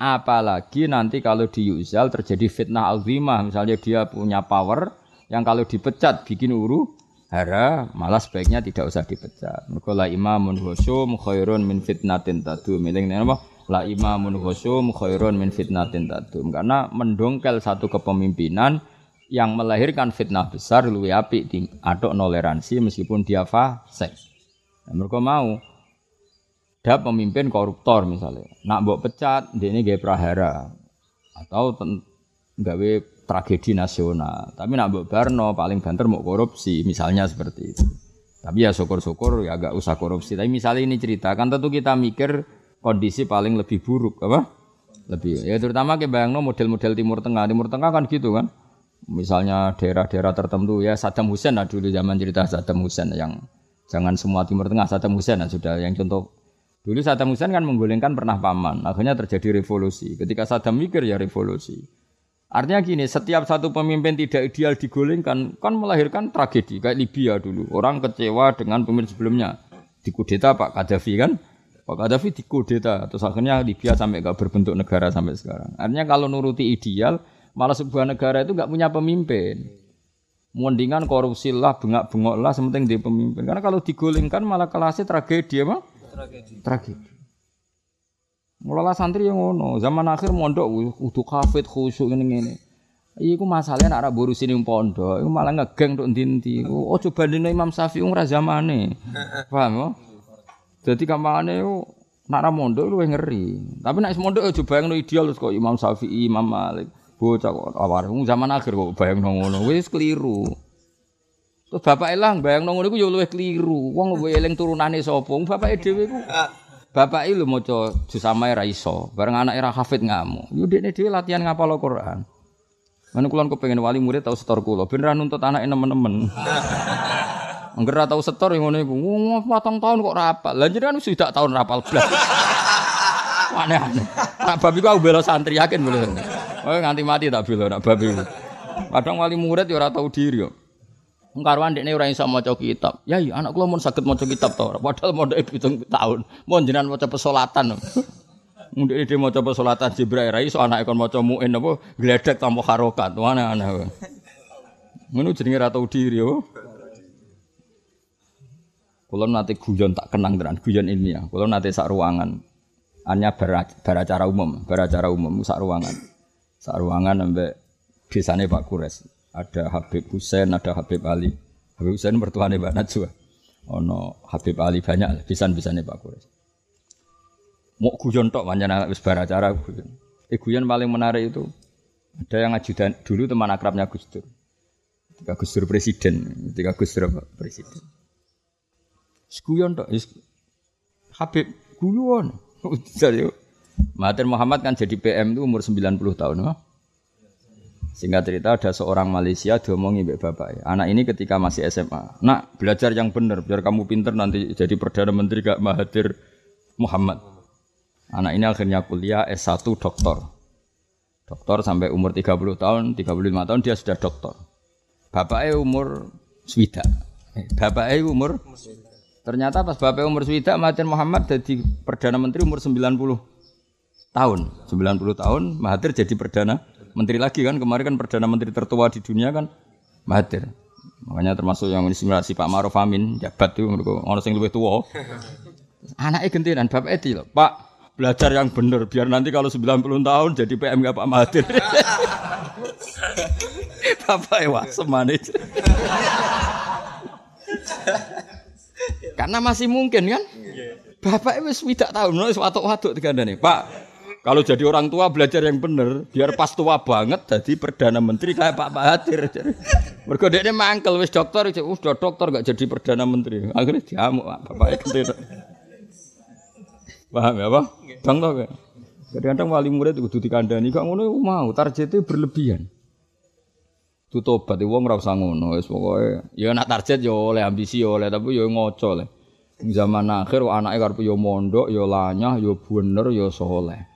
Speaker 1: Apalagi nanti kalau di Yuzal terjadi fitnah azimah, misalnya dia punya power yang kalau dipecat bikin uru hara, malah sebaiknya tidak usah dipecat. Mergo la imamun husum khairun min fitnatin tadum. Ini apa? La imamun husum khairun min fitnatin tadum. Karena mendongkel satu kepemimpinan yang melahirkan fitnah besar luwih apik di aduk toleransi meskipun dia fasik. Nah, mereka mau ada pemimpin koruptor misalnya. Nak mbok pecat, dia ini gaya prahara atau gawe tragedi nasional. Tapi nak mbok Barno paling banter mau korupsi, misalnya seperti itu. Tapi ya syukur-syukur ya agak usah korupsi. Tapi misalnya ini cerita, kan tentu kita mikir kondisi paling lebih buruk, apa? Lebih. Ya terutama ke bayangno model-model Timur Tengah. Timur Tengah kan gitu kan. Misalnya daerah-daerah tertentu ya Saddam Hussein lah dulu zaman cerita Saddam Hussein yang jangan semua Timur Tengah Saddam Hussein lah sudah yang contoh Dulu Saddam Hussein kan menggulingkan pernah paman, akhirnya terjadi revolusi. Ketika Saddam mikir ya revolusi. Artinya gini, setiap satu pemimpin tidak ideal digulingkan kan melahirkan tragedi kayak Libya dulu. Orang kecewa dengan pemimpin sebelumnya. Dikudeta Pak Gaddafi kan? Pak Gaddafi dikudeta terus akhirnya Libya sampai gak berbentuk negara sampai sekarang. Artinya kalau nuruti ideal, malah sebuah negara itu gak punya pemimpin. Mendingan korupsi lah, bengak-bengok lah, sementing di pemimpin. Karena kalau digulingkan malah kelasnya tragedi apa? Tragedi. Tragedi. Mulai santri yang ngono, zaman akhir mondok kudu kafet khusyuk ngene ngene. Iku masalahnya nak buru sini pondok, iku malah ngegeng untuk dinti. Oh coba dino Imam Syafi'i ora zamane. [laughs] Paham ya? Jadi gampangane yo nak ra mondok luwih ngeri. Tapi nak mondok aja bayangno ideal terus kok Imam Syafi'i, Imam Malik. Bocah kok awar zaman akhir kok bayangno ngono. Wis keliru. Terus bapak elang bayang nongol itu ya luwih keliru. Wong eling turunane sapa? Bapak dhewe iku [laughs] Bapak lho maca juz samae ra iso, bareng anak era hafid ngamuk. Yo dekne dhewe latihan ngapal Quran. Mana kulon pengen wali murid tau setor kula, ben ra nuntut anake nemen-nemen. [laughs] Angger ra tau setor ngono iku. Wong patang tahun kok rapal. Lah jenengan wis tidak tahun rapal blas. [laughs] Aneh-aneh. Nak babi ku aku bela santri yakin boleh. Oh nganti mati tak bela nak babi. Kadang wali murid ya ora tau diri. Karuan dekne ora iso maca kitab. Ya iya anak kula mun saged maca kitab to. Padahal mondhoke 7 tahun. Mun jenengan maca pesolatan. Mundek dia maca pesolatan Jibril ra iso anake kon maca muin apa gledek tanpa harokat. Aneh-aneh. Ngono jenenge ra tau diri yo. Kulo nate guyon tak kenang tenan, guyon ilmiah. Kulo nate sak ruangan. Hanya beracara umum, beracara umum sak ruangan. Sak ruangan ambek desane Pak Kures ada Habib Husain, ada Habib Ali. Habib Husain mertuane Mbak Najwa. Ono Habib Ali banyak pisan-pisane Pak Kures. Mau guyon tok pancen wis bar acara guyon. Eh guyon paling menarik itu ada yang ajudan dulu teman akrabnya Gus Dur. Ketika Gus Dur presiden, ketika Gus Dur presiden. Guyon tok Habib guyon. [laughs] Mahathir Muhammad kan jadi PM itu umur 90 tahun, no? Singkat cerita ada seorang Malaysia diomongi mbak bapak. Anak ini ketika masih SMA. Nak belajar yang benar biar kamu pinter nanti jadi perdana menteri gak Mahathir Muhammad. Anak ini akhirnya kuliah S1 doktor. Doktor sampai umur 30 tahun, 35 tahun dia sudah doktor. Bapaknya umur swida. Eh, bapaknya umur Ternyata pas bapaknya umur swida Mahathir Muhammad jadi perdana menteri umur 90 tahun. 90 tahun Mahathir jadi perdana menteri lagi kan kemarin kan perdana menteri tertua di dunia kan Mahathir. Makanya termasuk yang inspirasi Pak Maruf Amin jabat tuh orang yang lebih tua. [laughs] Anaknya bapak Edi loh. Pak belajar yang benar biar nanti kalau 90 tahun jadi PM gak Pak Mahathir. [laughs] Bapak Ewa semanis. [laughs] Karena masih mungkin kan? Bapak itu tidak tahu nulis watuk-watuk tiga nih Pak kalau jadi orang tua belajar yang benar, biar pas tua banget jadi perdana menteri kayak Pak Mahathir. Mergo ini mangkel wis dokter, wis dokter gak jadi perdana menteri. Akhirnya diamuk bapak itu. Paham ya, Pak? Bang tau gak? Kadang-kadang wali murid kudu dikandani kok ngono mau targetnya berlebihan. Itu tobat wong ora usah ngono wis pokoke ya nak target ya oleh ambisi ya oleh tapi ya ngoco le. Zaman akhir anake karep ya mondok ya lanyah ya bener ya soleh.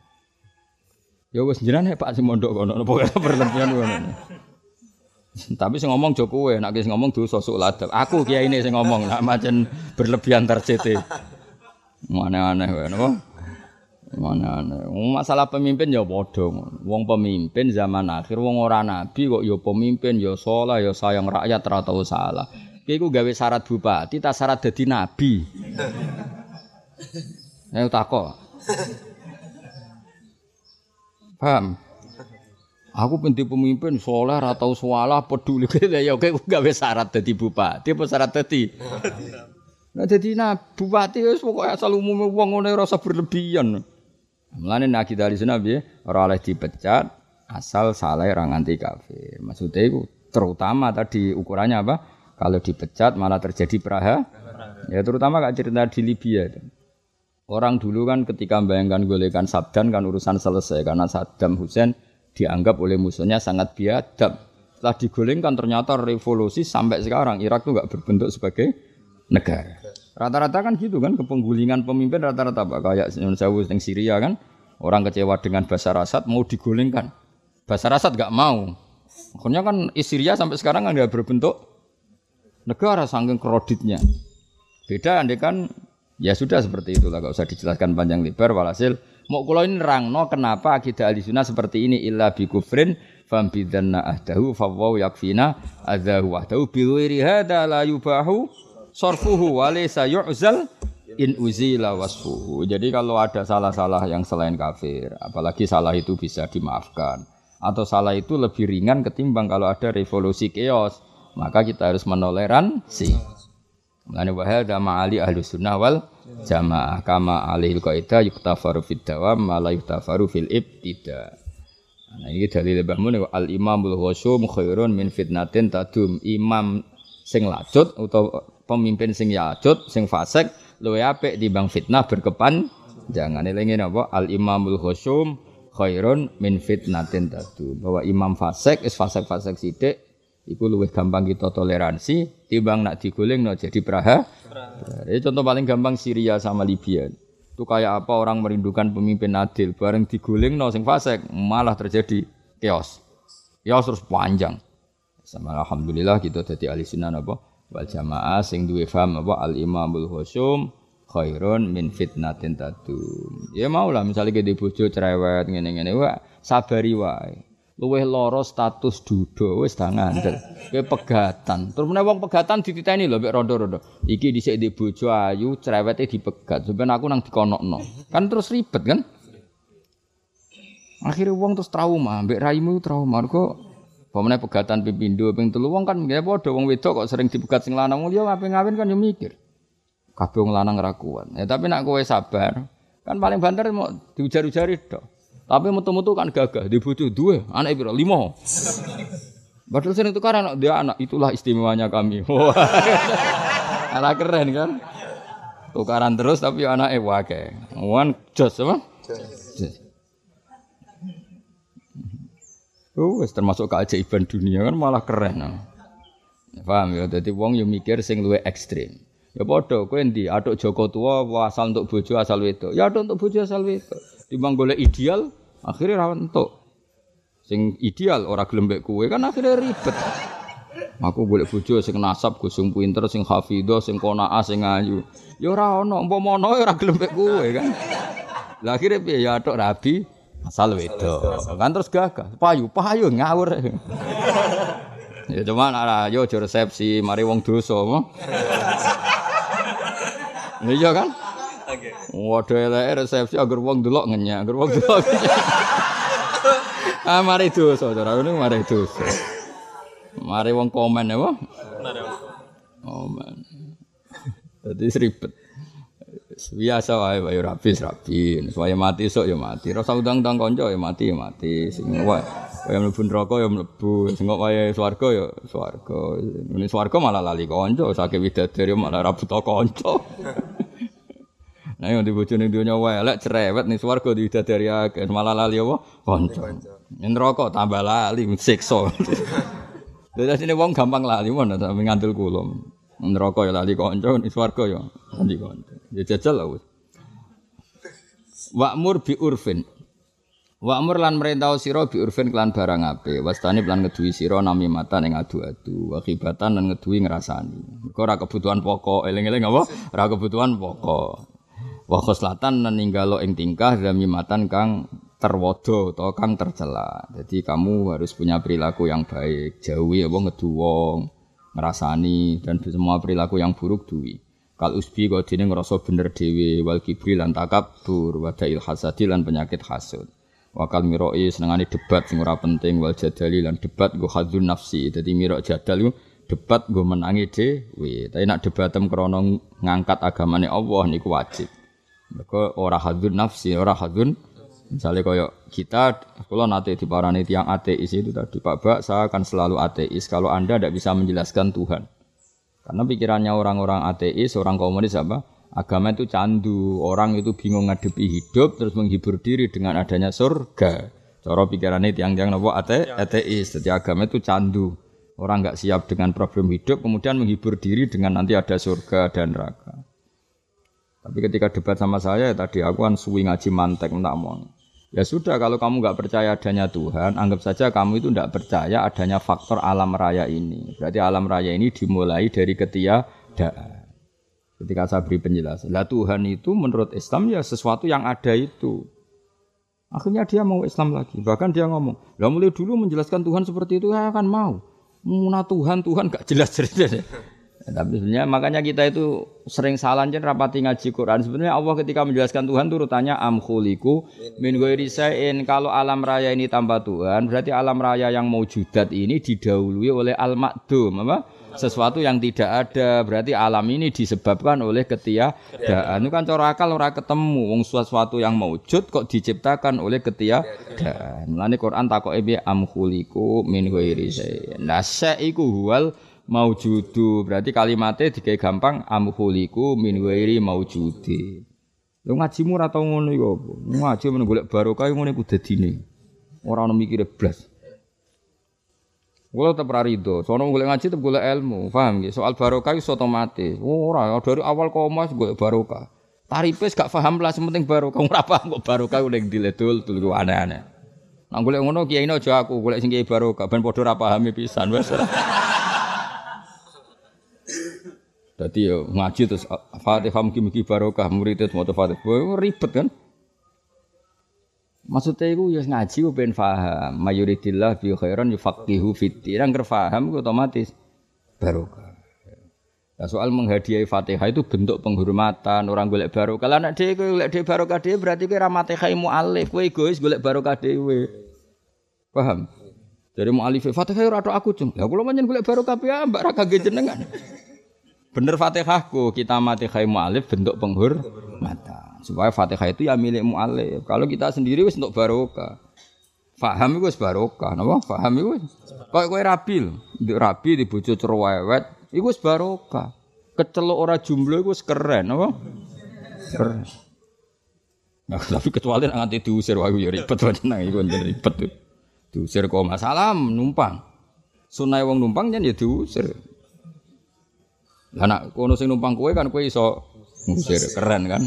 Speaker 1: Ya wis jenengan Pak sing mondok kono pokoke [laughs] berlebihan ngono. Tapi sing ngomong jo kowe, nek sing ngomong dosa sok ladap. Aku kiai ini sing ngomong, nek macen berlebihan tercete. Aneh-aneh wae napa? Mana masalah pemimpin ya padha Wong pemimpin zaman akhir wong ora nabi kok ya pemimpin ya saleh ya sayang rakyat ora tau salah. Ki iku gawe syarat bupati ta syarat dadi nabi. Ayo takok. Paham? Aku penting pemimpin soleh ora tau salah peduli [laughs] ya oke gawe syarat dadi bupati apa syarat dadi [laughs] Nah dadi nah bupati wis pokoke asal umume wong ngene rasa berlebihan. Mulane nak kita di sana ora oleh dipecat asal salah ora nganti kafir. Maksudnya itu terutama tadi ukurannya apa? Kalau dipecat malah terjadi peraha. Ya terutama kak cerita di Libya. Orang dulu kan ketika membayangkan golekan Sabdan kan urusan selesai karena Saddam Hussein dianggap oleh musuhnya sangat biadab. Setelah digolengkan ternyata revolusi sampai sekarang Irak tuh nggak berbentuk sebagai negara. Rata-rata kan gitu kan kepenggulingan pemimpin rata-rata apa kayak Sewu yang Syria kan orang kecewa dengan Basar Asad mau digulingkan. Basar Asad gak mau. Akhirnya kan Syria sampai sekarang kan nggak berbentuk negara saking kreditnya. Beda andai kan ya sudah seperti itulah gak usah dijelaskan panjang lebar walhasil mau kalau ini rangno kenapa akidah ahli sunnah seperti ini illa bi kufrin fam bidanna ahdahu fawwa yakfina adahu wahdahu bi ghairi la yubahu sorfuhu walaysa yu'zal in uzila wasfuhu. Jadi kalau ada salah-salah yang selain kafir, apalagi salah itu bisa dimaafkan. Atau salah itu lebih ringan ketimbang kalau ada revolusi keos, maka kita harus menoleransi. Mulane wa hadza ma'ali ahli sunnah wal jamaah kama alil qaidah yuktafaru fid dawam ma la yuktafaru fil ibtida. Nah ini dalil Mbah Mun al imamul ghusum khairun min fitnatin tadum. Imam sing lacut utawa pemimpin sing yajud, sing fasik luwe apik bang fitnah berkepan jangan elingi apa al imamul khusum khairun min fitnatin tadu bahwa imam fasik is fasik-fasik sithik iku luwih gampang kita toleransi timbang nak diguling no jadi praha. Ini contoh paling gampang Syria sama Libya. Itu kayak apa orang merindukan pemimpin adil bareng diguling no sing fasik malah terjadi chaos. Chaos terus panjang. Sama alhamdulillah kita jadi ahli sunnah apa? wal jamaah sing duwe faham apa al imamul husum khairun min fitnatin tadum. Ya mau lah misalnya kita bojo cerewet ngene-ngene wae sabari wae. Luweh loro status dudo wis dah ngandel. Kowe pegatan. Terus meneh wong pegatan dititeni lho mek rondo-rondo. Iki dhisik di bojo ayu cerewete dipegat. Sampeyan aku nang dikonokno. Kan terus ribet kan? Akhirnya wong terus trauma, mbek raimu trauma. Kok Pemene pegatan pipindo ping telu wong kan nggih padha wong wedok kok sering dipegat sing lanang yo ngapain ngawin kan yo mikir. Kabeh wong lanang ra kuat. Ya tapi nak kowe sabar, kan paling banter mau diujar-ujari tok. Tapi metu-metu kan gagah, di bojo duwe, anak piro? Limo. Padahal sering tukar anak dia anak itulah istimewanya kami. [laughs] Anak keren kan? Tukaran terus tapi anaknya wakai. Wan jos apa? Jos. Oh, termasuk keajaiban dunia kan malah keren. Nah. Paham ya? Jadi wong yang mikir sing luwe ekstrim. Ya padha kowe endi atuk Joko tua asal untuk bojo asal wedok. Ya atuk untuk bojo asal wedok. Timbang golek ideal akhirnya ra entuk. Sing ideal ora gelem kowe kan akhirnya ribet. Aku boleh bojo sing nasab, sing pinter, sing hafidho, sing qanaah, sing ayu. Ya ora ono, umpama ono ora gelem kowe kan. Lah akhirnya piye ya atuk rabi asal wedo kan terus gagah payu payu ngawur ya cuma ada yo resepsi mari wong dosa iya kan Waduh elek resepsi agar wong delok ngenyak, agar wong delok [laughs] ah mari dosa, cara ini mari dosa. Mari wong komen ya, Mari wong komen. Jadi ribet. biasa wae wae rapi rapi supaya mati sok ya mati. Rasa udang-udang konco ya mati ya mati. Sing wae. Wae mlebu neraka ya mlebu. Sing wae swarga ya swarga. Ini swarga malah lali konco sakit widadari malah ra buta konco nah yang dibojo ning dunya wae lek cerewet ning swarga widadari akeh malah lali apa konco neraka tambah lali siksa [laughs] Dadi sini wong gampang lali mon ngandel kula. Neraka ya lali kanca, swarga ya lali kanca. Ya jajal lah wis. Wa'mur bi urfin. Wa'mur lan merintau sira bi urfin kelan barang ape. Wastani lan ngeduwi sira nami mata ning adu-adu. Wakibatan lan ngeduwi ngrasani. Mergo ora kebutuhan pokok, eling-eling apa? Ora kebutuhan pokok. Wa khoslatan ninggalo ing tingkah matan kang terwodo atau kang tercela. Jadi kamu harus punya perilaku yang baik, jauhi apa ngeduwong, ngerasani dan semua perilaku yang buruk duwi. Kal usbi kau ngerasa bener dewi wal kibri lan takabur wadail hasadi lan penyakit hasud. Wakal miroi senengane debat sing ora penting wal jadali lan debat go hadzun nafsi. Dadi mirok jadal debat gue menangi dewi. Tapi nak debatem krana ngangkat agamane Allah niku wajib. Mereka ora hadun nafsi, ora hadun Misalnya koyok kita, kalau nanti di parani tiang ateis itu tadi Pak Bak, saya akan selalu ateis kalau anda tidak bisa menjelaskan Tuhan. Karena pikirannya orang-orang ateis, orang komunis apa? Agama itu candu, orang itu bingung ngadepi hidup, terus menghibur diri dengan adanya surga. Cara pikirannya tiang-tiang nopo ate, ateis, jadi agama itu candu. Orang nggak siap dengan problem hidup, kemudian menghibur diri dengan nanti ada surga dan neraka. Tapi ketika debat sama saya ya tadi aku kan suwi ngaji mantek mau. Ya sudah kalau kamu nggak percaya adanya Tuhan, anggap saja kamu itu tidak percaya adanya faktor alam raya ini. Berarti alam raya ini dimulai dari ketiadaan. Ketika saya beri penjelasan, lah Tuhan itu menurut Islam ya sesuatu yang ada itu. Akhirnya dia mau Islam lagi. Bahkan dia ngomong, lah mulai dulu menjelaskan Tuhan seperti itu ya kan mau. Muna Tuhan, Tuhan gak jelas cerita. Ya, tapi sebenarnya makanya kita itu sering salah jen rapati ngaji Quran. Sebenarnya Allah ketika menjelaskan Tuhan itu rutanya am khuliku min Kalau alam raya ini tanpa Tuhan, berarti alam raya yang mau judat ini didahului oleh al makdum apa? Sesuatu yang tidak ada. Berarti alam ini disebabkan oleh ketiadaan. Itu kan cara akal ora ketemu wong sesuatu yang maujud kok diciptakan oleh ketiadaan. Mulane Quran takoke am khuliku min ghairi syai'in. Nah, syai'iku huwal maujudu berarti kalimatnya dikai gampang amhuliku min wairi maujudi lu ngajimu ora tau ngono iku apa ngaji men golek barokah ngono iku dadine ora ono mikire blas Gue tetap rarido, soalnya golek ngaji tetap golek ilmu, paham gitu? Soal barokah itu otomatis. Oh, ora, dari awal koma golek barokah. Tarifes gak paham lah, sementing barokah. Ora paham kok udah diledul, tuh aneh-aneh. Nah, golek ngono kiai aja aku, golek sing kiai barokah, ben padha ora pahami pisan wes. Jadi yo ngaji terus Fatihah mugi-mugi barokah murid itu mau Fatihah. ribet kan? Maksudnya itu ya ngaji ku ben faham. Mayuridillah bi khairan yufaqihu fiddin. Yang kerfaham otomatis barokah. Nah, soal menghadiahi Fatihah itu bentuk penghormatan orang golek barokah. Kalau anak dia golek dia barokah dia berarti kira Fatihah mu'alif. Kowe egois golek barokah dhewe. Paham? Dari mu'alif Fatihah ora aku cung. Ya kula pancen golek barokah piye mbak ra kagek jenengan. Bener Fatihahku, kita mati khai mu'alif bentuk penghur mata. Supaya Fatihah itu ya milik mu'alif. Kalau kita sendiri wis untuk barokah. Faham itu wis barokah, napa? Faham itu Kok kowe rabi lho. Nduk rabi di bojo cerewet, iku wis barokah. Kecelok ora jumlah iku wis keren, napa? Keren. Nah, tapi kecuali nanti diusir wah ya ribet wae nang iku ribet tuh. Diusir kok masalah numpang. Sunai wong numpang ya diusir. Lah nak kono sing numpang kowe kan kowe iso ngusir keren kan.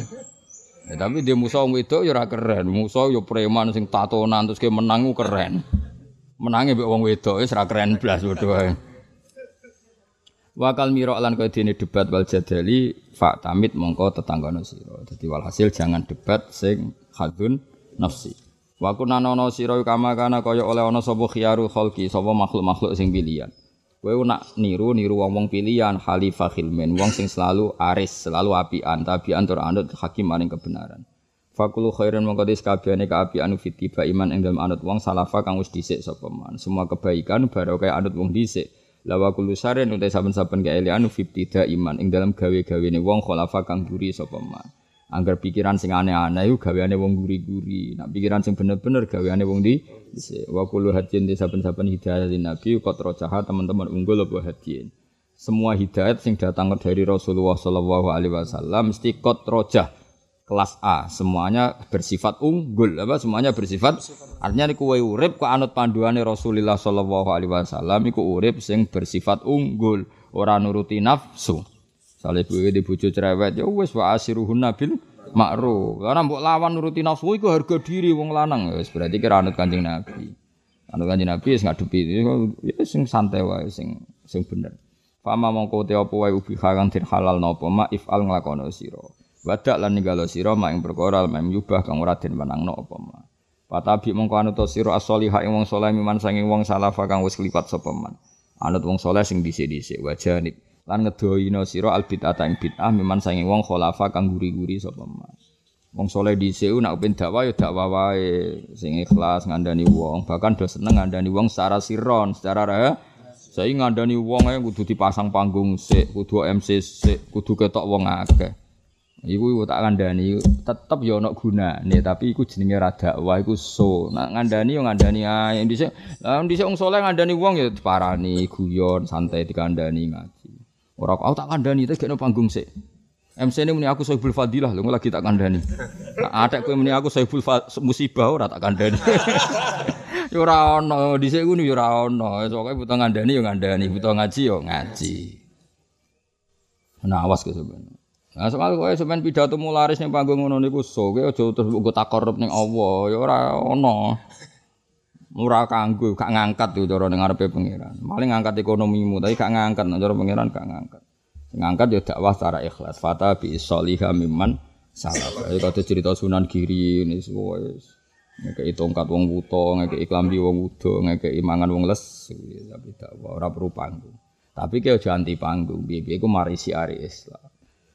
Speaker 1: Ya, tapi dia musuh wong wedok ya ora keren. Musuh ya preman sing tatonan terus ke menang keren. Menangi mbek wong wedok wis ora keren blas padha wae. Wakal miro lan kaya dene debat wal jadali fa tamit mongko tetanggono sira. Dadi walhasil jangan debat sing hadun nafsi. Wa kunanono sira kama kana kaya oleh ana sapa khiyaru khalqi sapa makhluk-makhluk sing pilihan. Kowe nak niru niru wong-wong pilihan khalifah khilmin, wong sing selalu aris, selalu apian, tabian tur anut hakim maring kebenaran. Fakulu khairan mongko dis kabehane kaapian fitiba iman ing dalem anut wong salafa kang wis dhisik sapa man. Semua kebaikan baru kaya anut wong dhisik. Lawa kulu saren utai saben-saben kaelian fitida iman ing dalam gawe-gawene wong khalafa kang duri sapa man. Angger pikiran sing aneh-aneh iku gaweane wong guri-guri. Nah pikiran sing bener-bener gaweane wong di wa kullu hadin di saben-saben hidayah nabi qad rojaha teman-teman unggul apa hadin. Semua hidayat sing datang dari Rasulullah sallallahu alaihi wasallam mesti qad rojah kelas A, semuanya bersifat unggul apa semuanya bersifat artinya niku kowe urip kok anut panduane Rasulullah sallallahu alaihi wasallam iku urip sing bersifat unggul, ora nuruti nafsu. Sale kowe di bojo cerewet ya wis wa asiruhun nabil makruh. Karena mbok lawan nuruti nafsu iku harga diri wong lanang wis berarti kira anut Kanjeng Nabi. Anut Kanjeng Nabi wis ngadepi ya sing santai wae sing sing bener. Fama mongko te apa wae ubi kang halal napa ma ifal nglakono sira. Wadak lan ninggalo sira mak ing perkara mem yubah kang ora den menangno apa ma. Patabi mongko anut sira as-solihah ing wong saleh miman sanging wong salafa kang wis klipat sapa man. Anut wong saleh sing dhisik-dhisik wajanib lan ngedohina sira al bid'ah ing bid'ah miman sanging wong khalafa kang guri-guri sapa man. Wong saleh dhisik nak ben dakwah ya dakwah wae sing ikhlas ngandani wong, bahkan do seneng ngandani wong secara siron, secara rah. Saya ngandani wong ae kudu dipasang panggung sik, kudu MC sik, kudu ketok wong akeh. Iku tak kandhani tetep ya ana gunane, tapi iku jenenge ra dakwah iku so. Nak ngandani yo ngandani ae. Dhisik dhisik wong saleh ngandani wong ya diparani guyon, santai dikandani ngaji. Ora aku tak kandhani tak gekno panggung sik. MC ini muni aku sohibul fadilah, lho lagi tak kandhani. Atek kowe muni aku sohibul musibah ora tak kandhani. [laughs] Yo ora ana, dhisik ngono yo ora ana. Pokoke butuh ngandani ngandani, butuh ngaji yo ngaji. Nah, awas ke. Nah, soal kowe sampean pidato mularis ning panggung ngono niku so, kowe aja terus mbok takorup ning Allah, ya ora ono. Ora kanggo, gak ngangkat tuh cara ning ngarepe pangeran. Paling ngangkat ekonomimu, tapi gak ngangkat cara pangeran gak ngangkat. Ngangkat ya dakwah secara ikhlas. Fata bi sholihah mimman salaf. Ya kata cerita Sunan Giri ini semua. Ngekei tongkat wong wuto, ngekei klambi wong wudo, ngekei mangan wong les, tapi dakwah ora perlu panggung. Tapi kaya aja anti panggung, piye-piye iku mari siari Islam.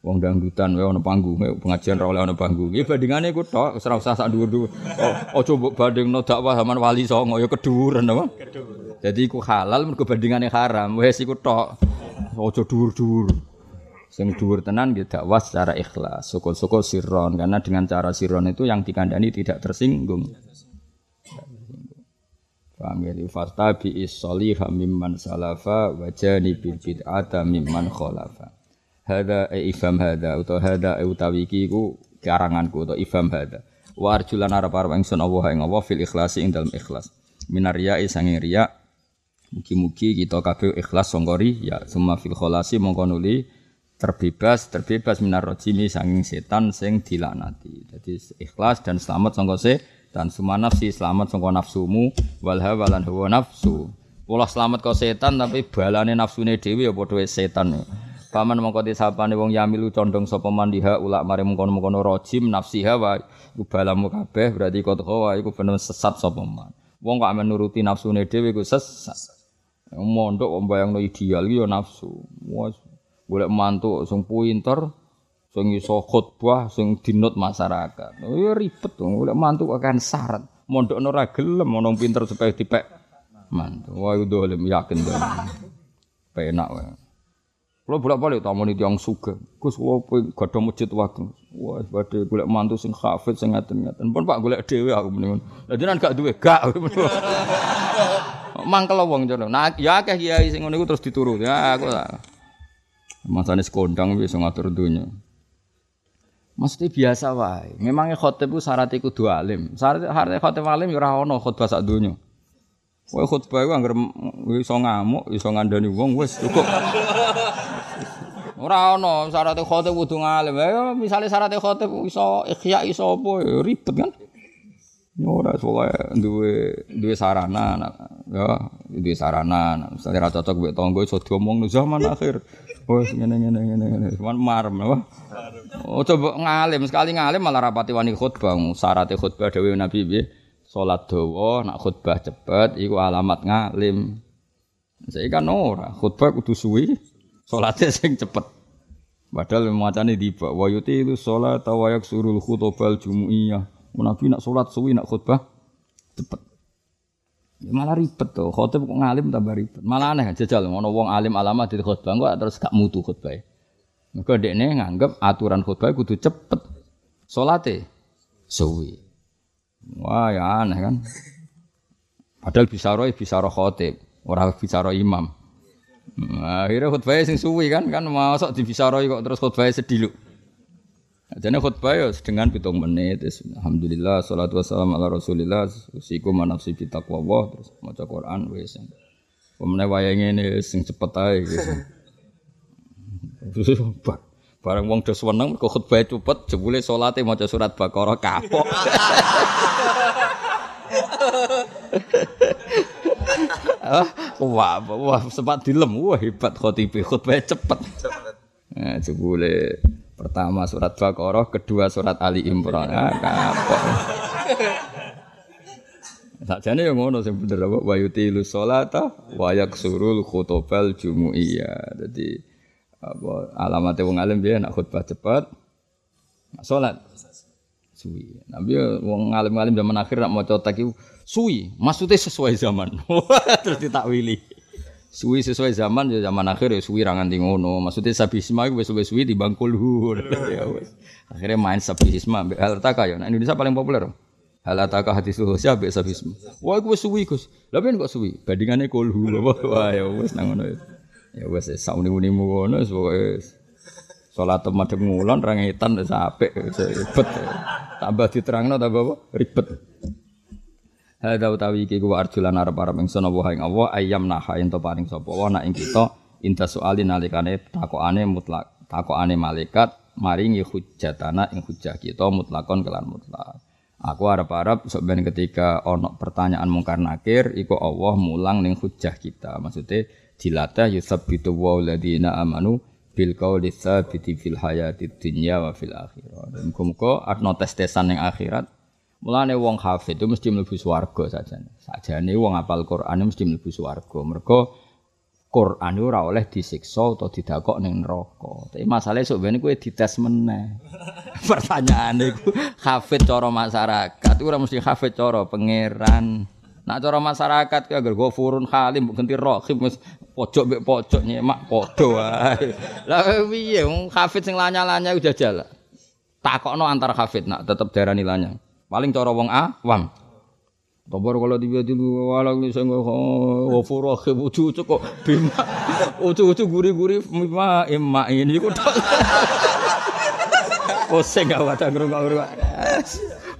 Speaker 1: Wong dangdutan ana panggung, pengajian ra oleh ana panggung. Ya bandingane iku tok, ora usah sak dhuwur-dhuwur. Oh, aja mbok bandingno dakwah zaman wali songo ya keduren apa? Jadi iku halal mergo bandingane haram. Wes iku tok. Aja dhuwur-dhuwur. Sing tenan ya dakwah secara ikhlas, syukur-syukur sirron karena dengan cara sirron itu yang dikandani tidak tersinggung. Paham ya? Fasta bi mimman salafa wa janibil bid'ata mimman khalafa hada e ifham hada. Utawa hada e utawi iki iku karanganku utawa ifham hada. Wa arjulan arep arep ingsun Allah ing Allah fil ikhlasi ing dalem ikhlas. Minar riya sange riya. Mugi-mugi kita kabeh ikhlas sangka ya summa fil kholasi mongko nuli terbebas terbebas minar rojimi sanging setan sing dilanati jadi ikhlas dan selamat sangka setan. Semua nafsi selamat sangka nafsumu. Wal hawa lan hawa nafsu. Pola selamat kau setan tapi balane nafsune dhewe ya padha setan. Paman mongko disapane wong yamilu condong sapa mandiha ulak mare mengkono-mengkono rajim nafsiha wa iku balamu kabeh berarti kota wa iku bener sesat sapa man. Wong kok amen nuruti nafsune dhewe iku sesat. Mondok kok bayangno ideal iki ya nafsu. Wes golek mantu sing pinter, sing iso khotbah, sing dinut masyarakat. Ya ribet dong, golek mantu akan syarat. Mondok ora gelem ono pinter supaya dipek mantu. Wah dolim yakin dong. Penak wae. Kalau bolak-balik tamoni tiang suga, Gus kula gada masjid waktu. Wah, badhe golek mantu sing hafid sing ngaten-ngaten. Pun Pak golek dhewe aku mendingan. Lah jenengan gak duwe, gak. [laughs] Mangkel wong jono. Nah, ya akeh kiai sing ngono iku terus dituruti. Ya aku tak. Masane sekondang wis ngatur dunya. Mesti biasa wae. Memangnya khotib ku syaratnya kudu alim. Syarat syarat khotib alim ya ora ono khotbah sak donya. Kowe khotbah iku anggere iso ngamuk, iso ngandani wong wis cukup. Ora ono syarat khotib kudu ngalim. Ya misale syarat khotib iso ikhya iso apa ya ribet kan. Ya ora pokoke duwe duwe sarana ya duwe sarana. Misale ra cocok mbek tangga iso diomongno zaman akhir. Wes ngene ngene ngene ngene. Cuman marem apa? Oh coba ngalim sekali ngalim malah rapati wani khutbah. Syarat khutbah dawuh Nabi piye? Salat dawa nak khutbah cepet iku alamat ngalim. Saya kan ora khutbah kudu suwi. Salate sing cepet. Padahal macane tiba wa yutilu sholat wa yaksurul khutbal jumu'iyah. Nabi nak salat suwi nak khutbah cepet. Ya malah ribet tuh, khutbah kok ngalim tambah ribet. Malah aneh jajal ngono wong alim alamat di khutbah kok terus gak mutu khutbah. Mergo dekne nganggep aturan khutbah kudu cepet. Salate suwi. Wah ya aneh kan. Padahal bisa roh bisa roh khotib, orang bisa roh imam. Nah, akhirnya khutbah sing suwi kan kan masuk di roy kok terus khutbah sedih lu. Jadi khutbah ya dengan pitung menit. Alhamdulillah, salatu wassalam ala rasulillah. Usiku manafsi bitaqwa Allah. Terus maca Quran. Wes. Pemenang wayang ini sing cepet aja. Gitu. Barang wong dos weneng kok khutbah cepet. Jebule salate maca surat Baqarah kapok. [laughs] wah, wah sempat dilem, wah hebat khotibi khutbah cepet. Cepet. Nah, jebule Pertama surat Baqarah, kedua surat Ali Imran. Ah, kapok. Sakjane yang ngono sing bener apa wa yutilu sholata wa yaksurul khutbal jumuiyah. Dadi apa alamate wong alim piye nak khutbah cepet nak salat suwi. Nabi wong alim-alim zaman akhir nak maca tak suwi, maksudnya sesuai zaman. [laughs] Terus ditakwili. Suwi sesuai zaman ya zaman akhir ya suwi ra nganti ngono. Maksudnya sabisma iku wis suwi di bangkul ya wis. Akhirnya main sabisma mbek hal ya. Nah Indonesia paling populer. Hal ataka hati suhu siapa sabisma. Wah gue suwi Gus. Lah kok suwi? Bandingannya kolhu Wah ya wis nang ngono. Ya wis sauni-unimu ngono wis Salat madhep ngulon ra ngetan wis apik ribet. Tambah diterangno tambah apa? Ribet. Hadza utawi iki ku arjulan arep-arep ingsun apa ing Allah ayam naha ento paring sapa wa nak ing kita inta soalin nalikane takokane mutlak takokane malaikat maringi hujjatana ing hujjah kita mutlakon kelan mutlak. Aku harap-harap sebenarnya ketika ono pertanyaan mungkar nakir, iku Allah mulang ning hujah kita. Maksudnya dilatih yusabbitu wa ladina amanu bil qauli tsabiti fil hayati dunya wa fil akhirah. Dan muga arno tes-tesan ning akhirat. Mulane wong hafid itu mesti mlebu swarga saja. Sajane wong apal Quran mesti mlebu swarga. Mergo Quran ora oleh disiksa atau didakok ning neraka. Tapi masalahnya sok ben kowe dites meneh. [laughs] Pertanyaane iku hafid cara masyarakat ora mesti hafid cara pangeran. Nak cara masyarakat ki agar ghafurun halim ganti rahim wis pojok mbek pojok nyemak padha wae. [laughs] Lah piye wong hafid sing lanya-lanya udah jala. Takokno antar hafid nak tetep darani lanya. Paling cara wong awam. Tobar kalau tiba dulu walang nih saya nggak wafur akhir ucu ucu kok bima [laughs] ucu ucu guri guri bima emak ini kok [laughs] Pusing gak wadah ngerungok ngerungok.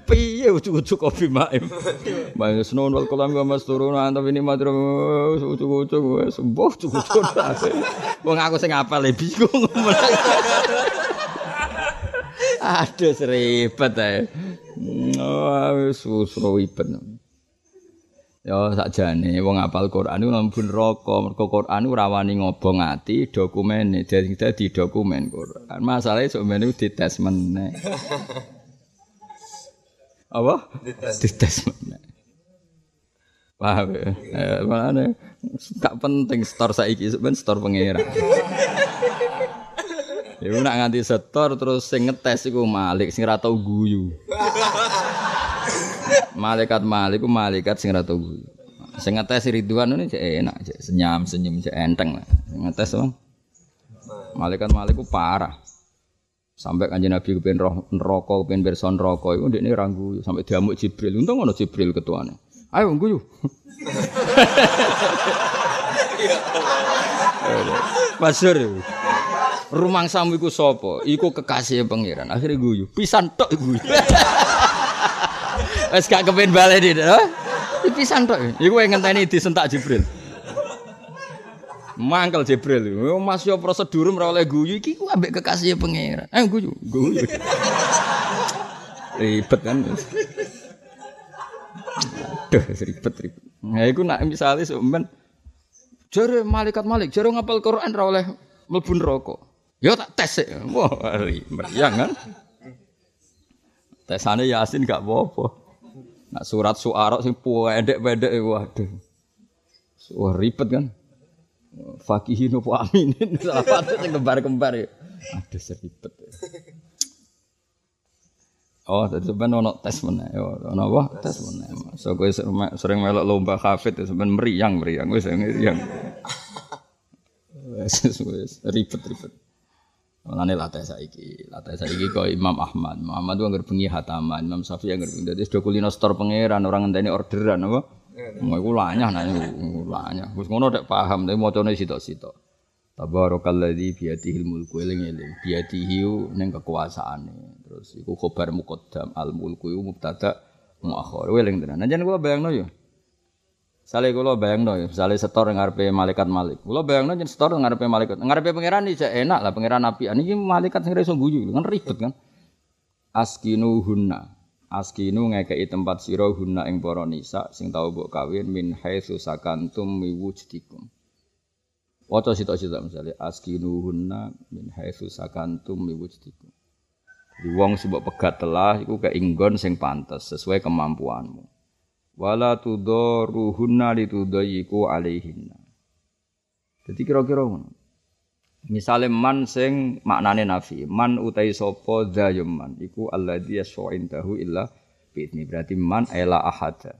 Speaker 1: Piye ucu ucu kok bima em. Bang senon wal kolam gak mas turun antap ini matro ucu ucu gue sembuh ucu ucu. [laughs] Wong aku sing apa lebih bingung. Aduh seribet ae. Oh, wis wis ribet. Ya sakjane wong apal Quran iku mlebu neraka, mergo Quran ora wani ngobong ati dokumene, dadi dadi dokumen Quran. Masalahe sok men dites meneh. [laughs] Apa? Dites. Meneh. Paham ya? Eh, mana gak penting store saiki sebenarnya store pangeran. [laughs] Ya nak nganti setor terus sing ngetes iku Malik sing ora tau guyu. Malaikat Malik ku malaikat sing ora tau guyu. Sing ngetes Ridwan ini cek enak, cek senyum senyum cek enteng lah. Sing ngetes bang. Malaikat Malik ku parah. Sampai kanjeng Nabi kepen roh neraka, kepen berson neraka iku ndekne ra guyu sampai diamuk Jibril. Untung ono Jibril ketuane. Ayo guyu. Pasur. [laughs] Rumang samu iku sapa? Iku kekasih pangeran. Akhirnya guyu. Pisan tok guyu. [laughs] Wes gak kepen baleni to. Pisan tok. Iku yang ngenteni disentak Jibril. Mangkel Jibril. Mas yo prosedur ora oleh guyu iki ku ambek kekasih pangeran. Eh guyu, guyu. ribet kan. Aduh, ribet ribet. Nah, iku nak misalnya sampean jare malaikat malik, jare ngapal Quran ora oleh mlebu neraka. Ya tak tes sih. Wah, meriang kan. Tesane Yasin gak apa-apa. Nak surat suara sing pendek-pendek waduh. Wah ribet kan. Fakihin apa aminin [laughs] salah satu sing kembar-kembar ya. Aduh seribet. Oh, tadi sebenarnya ono tes mana? Yo, ono apa? Tes mana? So gue sering melok lomba hafid, sebenarnya meriang meriang, gue sering meriang. [laughs] ribet ribet. Mulane latih saiki, latih saiki kok Imam Ahmad. Muhammad itu anggere bengi hataman, Imam Syafi'i anggere bengi. Dadi sedaya kulino store pangeran orang ngenteni orderan apa? Mau iku lanyah nah lanyah. Wis ngono nek paham tapi macane sitok-sitok. Tabarakalladzi biyadihil mulku eling-eling. Biyadihi ning kekuasaane. Terus iku khabar muqaddam al mulku iku mubtada muakhir. Eling tenan. Nah jan kula bayangno yo. Sale kula bayangno ya, sale setor ngarepe malaikat Malik. Kula bayangno yen setor ngarepe malaikat. Ngarepe pangeran iki enak lah pangeran api. Niki malaikat sing iso guyu kan ribet kan. Askinu hunna. Askinu ngekeki tempat sira hunna ing para nisa sing tau mbok kawin min haitsu sakantum miwujdikum. Waca sitok-sitok misalnya askinuhunna min haitsu sakantum mi wujdikum. Di wong mbok pegat telah iku keinggon sing pantes sesuai kemampuanmu. Wala tudaruhunna litudayiku alaihinna. Jadi kira-kira ngono. Misale man sing maknane nafi, man utai sapa man iku alladzi yasfa indahu illa bi'idni. Berarti man ela ahada.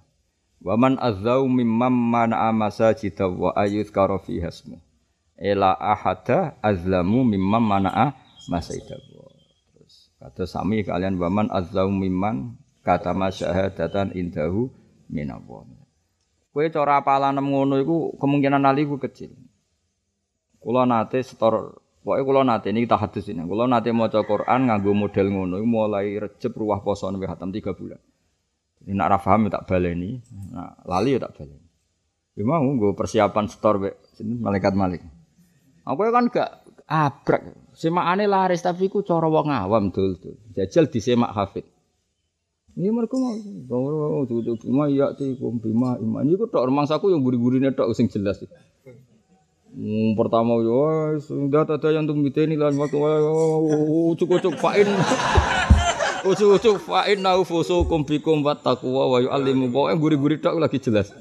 Speaker 1: Wa man azzau mimman mana masajida wa ayuzkara fi hasmu ela ahada azlamu mimman mana'a masaidahu. Terus kata sami kalian waman azlamu mimman kata masyahadatan indahu minallah. Kue cara apalan ngono iku kemungkinan ali ku kecil. Kula nate setor Pokoknya kalau nate ini kita hadis ini. Kalau nate mau Quran nganggo model ngono, mulai recep ruah poso sampai hatam tiga bulan. Ini nak rafaham ya tak baleni, nak lali ya tak baleni. Ya gue persiapan setor be, malaikat malik. Aku kan gak abrak. Semakane laris tapi ku cara wong awam dul dul. Jajal disemak hafid. Ini mereka mau, mau cucu bima iya ti kum bima iman. Ini tok rumangsaku yang guri-gurine tok sing jelas. Hmm, pertama yo sudah ada yang tum ini lan waktu ucuk-ucuk fa'in. [laughs] Ucuk-ucuk fa'in nau fusukum bikum wa taqwa wa yu'allimu. Pokoke guri-guri tok lagi jelas.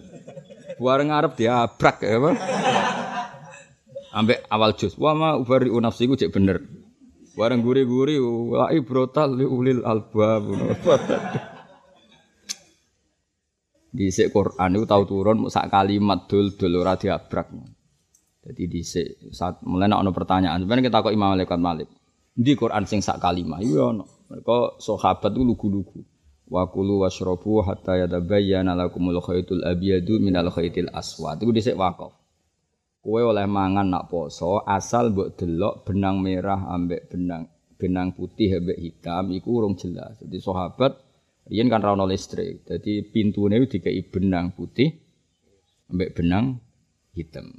Speaker 1: Bareng ngarep diabrak ya, Pak ambek awal juz wa ma ubari ku cek bener bareng guri-guri wa ibrotal li ulil albab. Di sik Quran itu tahu turun sak kalimat dul dul ora diabrak. Jadi di sik saat mulai ono pertanyaan sebenarnya kita kok Imam Malik Malik. Di Quran sing sak kalimat iya ono. Mereka sahabat itu lugu-lugu. Wa kulu washrabu hatta yatabayyana lakumul khaytul abyadu minal khaytil aswad. Itu dhisik wakaf Kue oleh mangan nak poso asal mbok delok benang merah ambek benang benang putih ambek hitam iku urung jelas. Jadi sahabat riyen kan ra listrik. Jadi pintune dikai benang putih ambek benang hitam.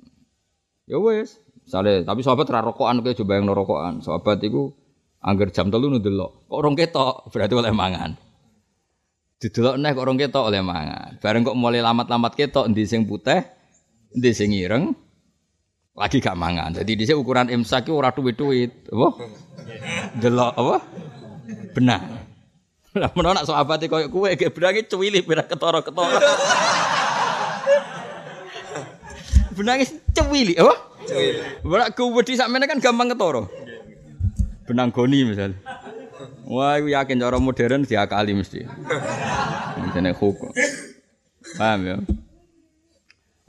Speaker 1: Ya wes, sale tapi sahabat ra rokokan coba yang rokokan. Sahabat iku angger jam telu ndelok. Kok orang ketok [laughs] berarti oleh mangan. Didelok nek kok orang ketok oleh mangan. Bareng kok mulai lamat-lamat ketok endi sing putih, endi sing ireng, lagi gak mangan. Jadi di ukuran imsak itu ora duit-duit, apa? Delok apa? Benang. Lah menawa nak sahabate koyo kowe ge benange cuwili pira ketara-ketara. benange cuwili, apa? Cuwili. Ora kuwedi sakmene kan gampang ketara. Benang goni misal. Wah, aku yakin cara modern diakali mesti. Jenenge hukum. Paham ya?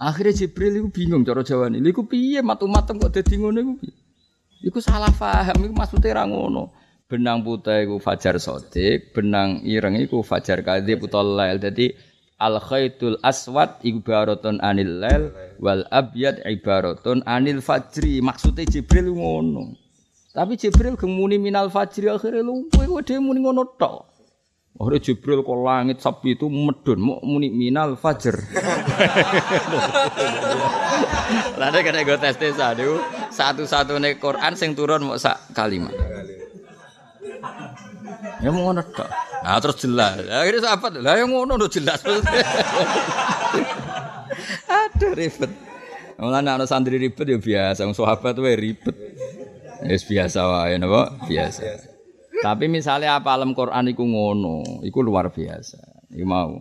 Speaker 1: Akhirnya Jibril itu bingung cara Jawa ini. Iku piye matu-matem kok dadi ngono iku piye? Iku salah paham iku maksudnya ra ngono. Benang putih iku fajar sodik, benang ireng iku fajar kadzib utawa lail. Dadi al khaitul aswad ibaratun anil lail wal abyad ibaratun anil fajri. Maksudnya Jibril ngono. Tapi Jibril gemuni minal fajri akhirnya lu kowe dhewe muni ngono tok. Akhirnya Jibril ke langit sapi itu medun mau muni minal fajr. Lalu [laughs] kena gue tes tes aduh satu nih Quran sing turun mau sak kalimat. Ya mau ngono tok. Nah terus jelas. Akhirnya apa? Lah yang ngono udah jelas. [laughs] Aduh ribet. Mulane ana santri ribet ya biasa, wong sahabat wae ribet. Ya biasa wae napa? Biasa. Tapi misalnya apa alam Quran iku ngono, iku luar biasa. Iku mau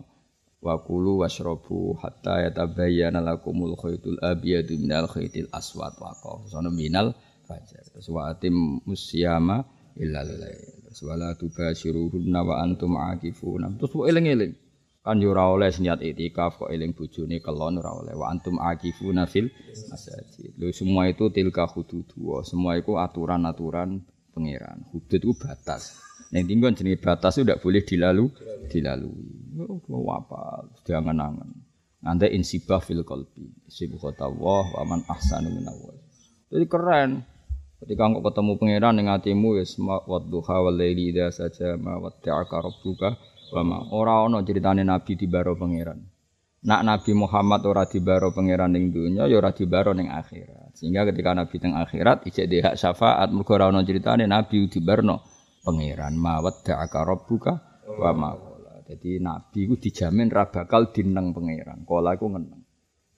Speaker 1: wa kulu washrabu hatta yatabayyana lakumul khaytul abyadu minal khaytil aswad wa sono minal fajar. Terus wa atim musyama illa lail. Terus wala tubashiruhunna wa antum akifuna. Terus wa eling-eling. Kan yo ora oleh niat itikaf kok eling bojone kelon ora oleh. Wa antum akifuna fil masajid. Lho semua itu tilka hududullah. Semua itu aturan-aturan pangeran. Hudud itu batas. Yang tinggal jenis batas itu tidak boleh dilalu, dilalui. Oh, apa? Jangan angan. Nanti insibah fil kolbi. Sibu kota wah, waman ahsanu minawal. Jadi keren. Ketika engkau ketemu pangeran dengan hatimu ya semua wadduha wal laili saja ma watta'aka rabbuka wa ma ora ono ceritane nabi di baro pangeran. Nak Nabi Muhammad ora dibaro pangeran ning dunya ya ora dibaro ning akhirat. Sehingga ketika Nabi teng akhirat ijek dhe hak syafaat mergo ora ono critane Nabi dibarno pangeran mawat da'aka rabbuka wa ma Jadi Nabi ku dijamin ra bakal dineng pangeran. Kala iku ngeneng.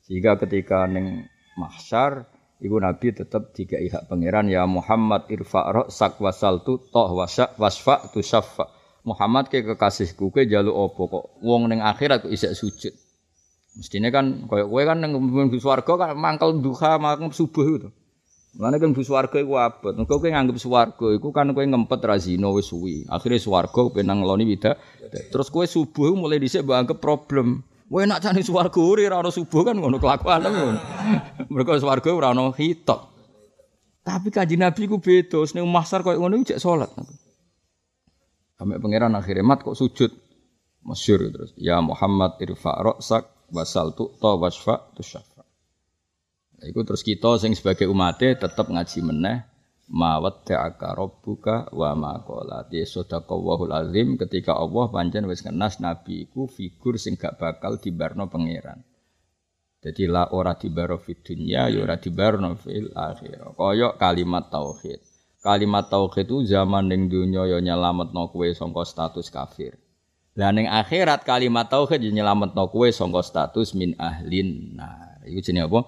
Speaker 1: Sehingga ketika ning mahsyar iku Nabi tetep dikai hak pangeran ya Muhammad irfa ra'sak wasaltu toh wasya wasfa tu syafa. Muhammad ke kekasihku ke jaluk opo kok wong ning akhirat kok isek sujud. Mestine kan koyo kowe kan ning mlebu swarga kan mangkel duha mangkel subuh itu. Mulane kan swarga iku abot. Engko kowe nganggep swarga iku kan kowe ngempet ra zina wis suwi. Akhire swarga penang ngloni wida. Terus kowe subuh mulai dhisik mbok anggap problem. Kowe nak jane swarga ora ora subuh kan ngono kelakuan ngono. Mergo swarga ora ono hitok. Tapi kaji Nabi ku beda, ning mahsar koyo ngono jek salat. Sampai pangeran akhirnya mat kok sujud. Masyur terus. Ya Muhammad irfa ra'sak wasal tu ta wasfa tu syafa. Nah, iku terus kita sing sebagai umatnya tetap ngaji meneh mawat ta'aka rabbuka wa ma qala di sadaqallahul azim ketika Allah pancen wis ngenas nabi iku figur sing gak bakal dibarno pangeran. Jadi la ora dibaro fid dunya ya ora dibarno fil akhirah. Kaya kalimat tauhid. Kalimat tauhid itu zaman ning dunya ya nyelametno kowe sangka status kafir. Lah ning akhirat kalimat tauhid nyelametno kowe sangka status min ahlin. Nah, iku jenenge apa?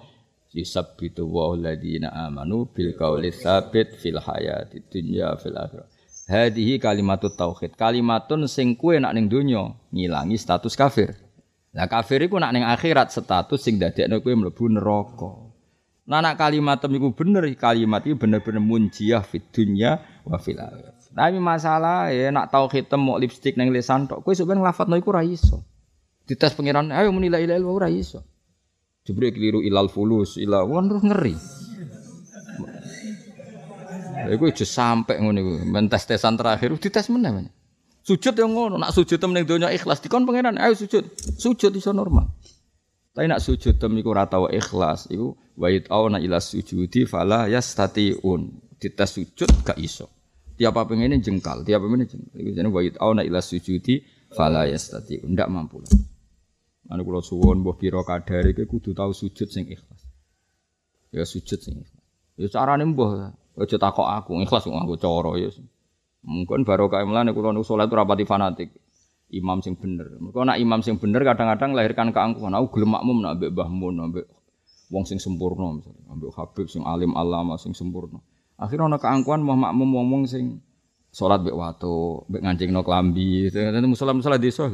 Speaker 1: Yusabbitu wa alladziina amanu bil qauli tsabit fil hayati dunya fil akhirah. Hadihi kalimatut tauhid. Kalimatun sing kowe nak ning donya ngilangi status kafir. Lah kafir iku nak ning akhirat status sing dadekno kowe mlebu neraka. Nah, nak kalimat iku bener, kalimat itu bener-bener munjiah fit dunya wa fil Tapi masalah ya nak tau hitam mau lipstick neng lisan tok, kowe sebenarnya lafadz iku ora iso. Dites pangeran, ayo muni la ilaha illallah ora iso. Jibril keliru ilal fulus, ilal terus ngeri. Iku aja sampe ngono iku, men tes-tesan terakhir dites meneh. Sujud yang ngono, nak sujud temen donya ikhlas dikon pangeran, ayo sujud. Sujud iso normal. Tapi nak sujud tem iku ora ikhlas, iku wa auna ila sujudi fala yastatiun. Dites sujud gak iso. Tiap apa pengen jengkal, tiap apa pengen jengkal. Iku jenenge wa auna ila sujudi fala yastatiun. Ndak mampu. Anu kula suwon mbah pira kadare iki kudu tau sujud sing ikhlas. Ya sujud sing ikhlas. Ya carane mbah aja takok aku, ikhlas kok aku cara ya. Mungkin barokah mlane kula nu salat ora pati fanatik imam sing bener. Mergo nak imam sing bener kadang-kadang lahirkan keangkuhan. Aku gelem makmum nak mbek Mbah Mun, mbek wong sing sempurna misalnya, mbek Habib sing alim alama sing sempurna. Akhirnya ana keangkuhan mau makmum ngomong sing salat mbek watu, mbek ngancingno klambi, itu musala-musala desa.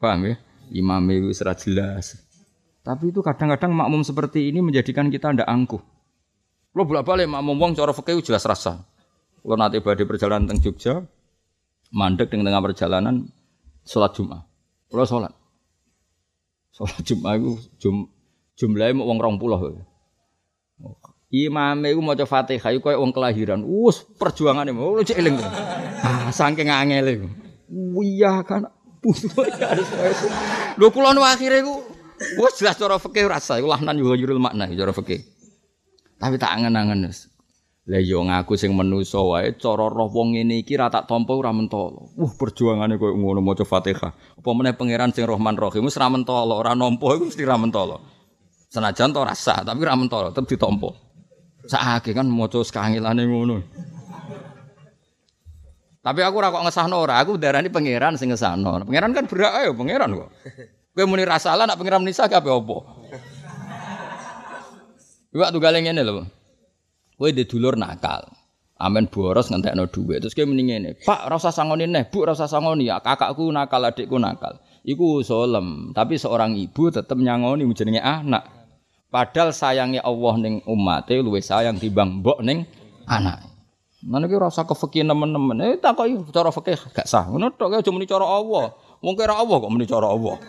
Speaker 1: Paham ya? Imam itu serat jelas. Tapi itu kadang-kadang makmum seperti ini menjadikan kita ndak angkuh. Lo bolak-balik makmum wong cara fikih jelas rasa. Lo nanti badhe perjalanan teng Jogja, mandek dengan tengah perjalanan sholat Jumat. Kalau sholat. Sholat Jumat itu jum, jumlahnya mau uang rong puluh. Imam itu mau coba fatihah, itu kayak uang kelahiran. Us perjuangan ini, mau cek eling. Ah, saking angel itu. Iya kan, harus Lo kulon akhirnya itu, wah jelas cara fikih rasa, itu lahnan juga jurul makna cara fikih. Tapi tak angen-angen lah yo iya, ngaku sing menusa wae cara roh wong ngene iki ra tak tampa ora mentolo. Uh perjuangane koyo ngono maca Fatihah. Apa meneh pangeran sing Rahman Rahim wis ra mentolo, ora nampa iku mesti ra mentolo. Senajan to rasa tapi ra mentolo tetep ditampa. Sakake kan maca sekangilane ngono. Tapi aku ora kok ngesahno ora, aku darani pangeran sing ngesahno. Pangeran kan berak ayo pangeran kok. Kowe muni rasalah nak pangeran nisa kabeh apa? Iwak tugale ngene lho. Kowe di dulur nakal. Amen boros ngentekno dhuwit. Terus kowe mending ngene, Pak rasa sangoni neh, Bu rasa sangoni ya kakakku nakal, adikku nakal. Iku solem, tapi seorang ibu tetap nyangoni jenenge anak. Padahal sayangnya Allah ning umate luwe sayang timbang mbok ning anak. Mana ki rasa kefekih nemen-nemen. Eh takoki cara fikih gak sah. Ngono tok aja muni cara Allah. Wong kira Allah kok muni cara Allah.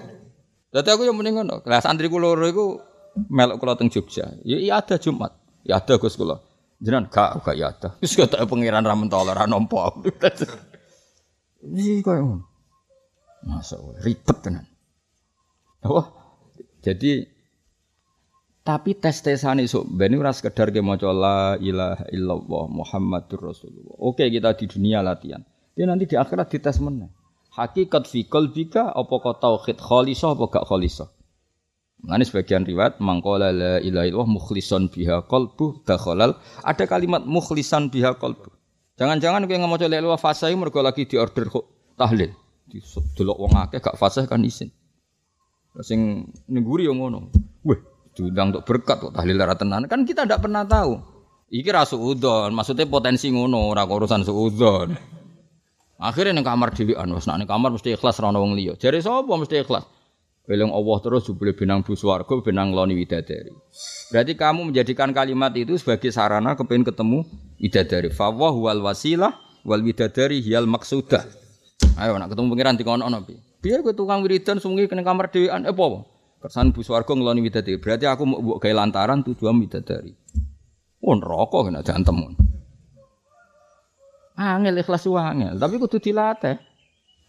Speaker 1: Dadi aku yang mending ngono. Lah santri kula loro iku melok kula teng Jogja. Ya iya ada Jumat. Ya ada Gus kula. Jenengan gak gak ya ta. Wis ketok pangeran ra mentol ra nampa. Iki koyo ngono. Masa ribet tenan. Oh, jadi tapi tes-tesan isu ben ora sekedar ke maca la ilaha illallah Muhammadur Rasulullah. Oke, kita di dunia latihan. Dia nanti di akhirat dites meneh. Hakikat fi qalbika apa kau tauhid khalisah apa gak khalisah? Ini sebagian riwayat mangkola la ilaha illallah mukhlison biha qalbu dakhalal. Ada kalimat mukhlisan biha qalbu. Jangan-jangan kowe ngomong la ilaha fasih mergo lagi diorder kok tahlil. Delok wong akeh gak fasih kan isin. Sing nengguri yang ngono. Weh, diundang untuk berkat kok tahlil ora tenan. Kan kita tidak pernah tahu. Iki ra suudon, maksudnya potensi ngono, ora urusan suudon. Akhirnya ning kamar dhewean, wis nek kamar mesti ikhlas ono wong liya. Jare sapa mesti ikhlas? Beleng Allah terus jubile benang bu benang loni widadari. Berarti kamu menjadikan kalimat itu sebagai sarana kepengen ketemu widadari. Fawwah wal wasilah wal widadari hiyal maksudah. Ayo nak ketemu pangeran dikono ono piye? Piye kowe tukang wiridan sungi kena kamar dhewean eh apa? Kersan bu swarga ngeloni widadari. Berarti aku mau mbok gawe lantaran tujuan widadari. Oh neraka kena jantem. Angel ikhlas angel, tapi kudu dilatih.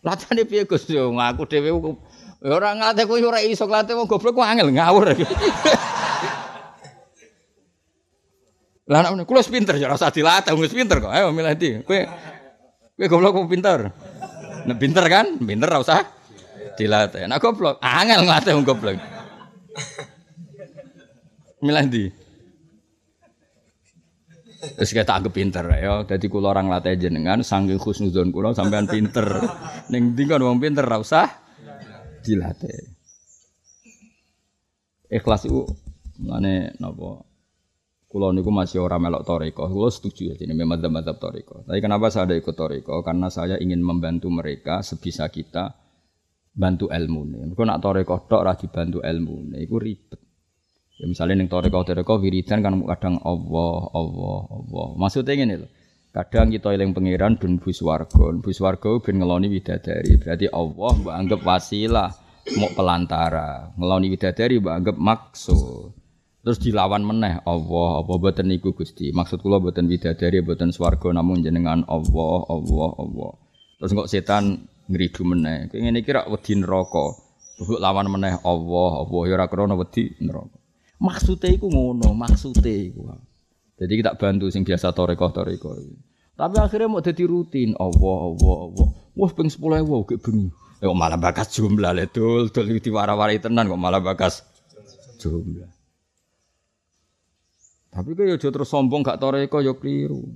Speaker 1: Latihane piye Gus? Ngaku dhewe Ya ora ngate kowe ora iso nglatih wong goblok ku angel ngawur. [laughs] Lah nek kula pinter ora usah dilatih pinter kok. Ayo milih ndi. Kowe kowe goblok kok pinter. Nek pinter kan, pinter ora usah dilatih. Nek goblok angel nglatih wong goblok. Milih ndi. Terus kita anggap pinter ya. Jadi kula orang latih jenengan saking khusnuzon kula sampean pinter. Ning ndi kan wong pinter ora usah dilatih. Ikhlas itu mana napa? Kulo niku masih orang melok toriko. Kulo setuju ya ini memang madzhab toriko. Tapi kenapa saya ada ikut toriko? Karena saya ingin membantu mereka sebisa kita bantu ilmu. Mereka nak toriko tok rajin bantu ilmu. Iku ribet. Ya misalnya neng toriko toriko wiridan kan kadang Allah Allah Allah. Maksudnya ini loh. Kadang kita eling pangeran ben buswarga. Buswarga ben ngeloni widadari. Berarti Allah mbok anggap wasilah, mau pelantara. Ngeloni widadari mbok anggap maksud. Terus dilawan meneh Allah, apa boten niku Gusti. Maksud kula boten widadari, boten swarga namun jenengan Allah, Allah, Allah. Terus kok setan ngridu meneh. Kayak ngene iki rak wedi neraka. Bubuk lawan meneh Allah, Allah ya ora krana wedi neraka. Maksude iku ngono, maksude iku. Jadi kita bantu sing biasa toreko toreko. Tapi akhirnya mau jadi rutin. Allah, Allah, Allah. Wah, peng sepuluh ewu, kayak bengi. Ya, malah bakas jumlah le dul, dul diwara-warai tenan kok malah bakas jumlah. Tapi kok ya terus sombong gak toreko ya keliru.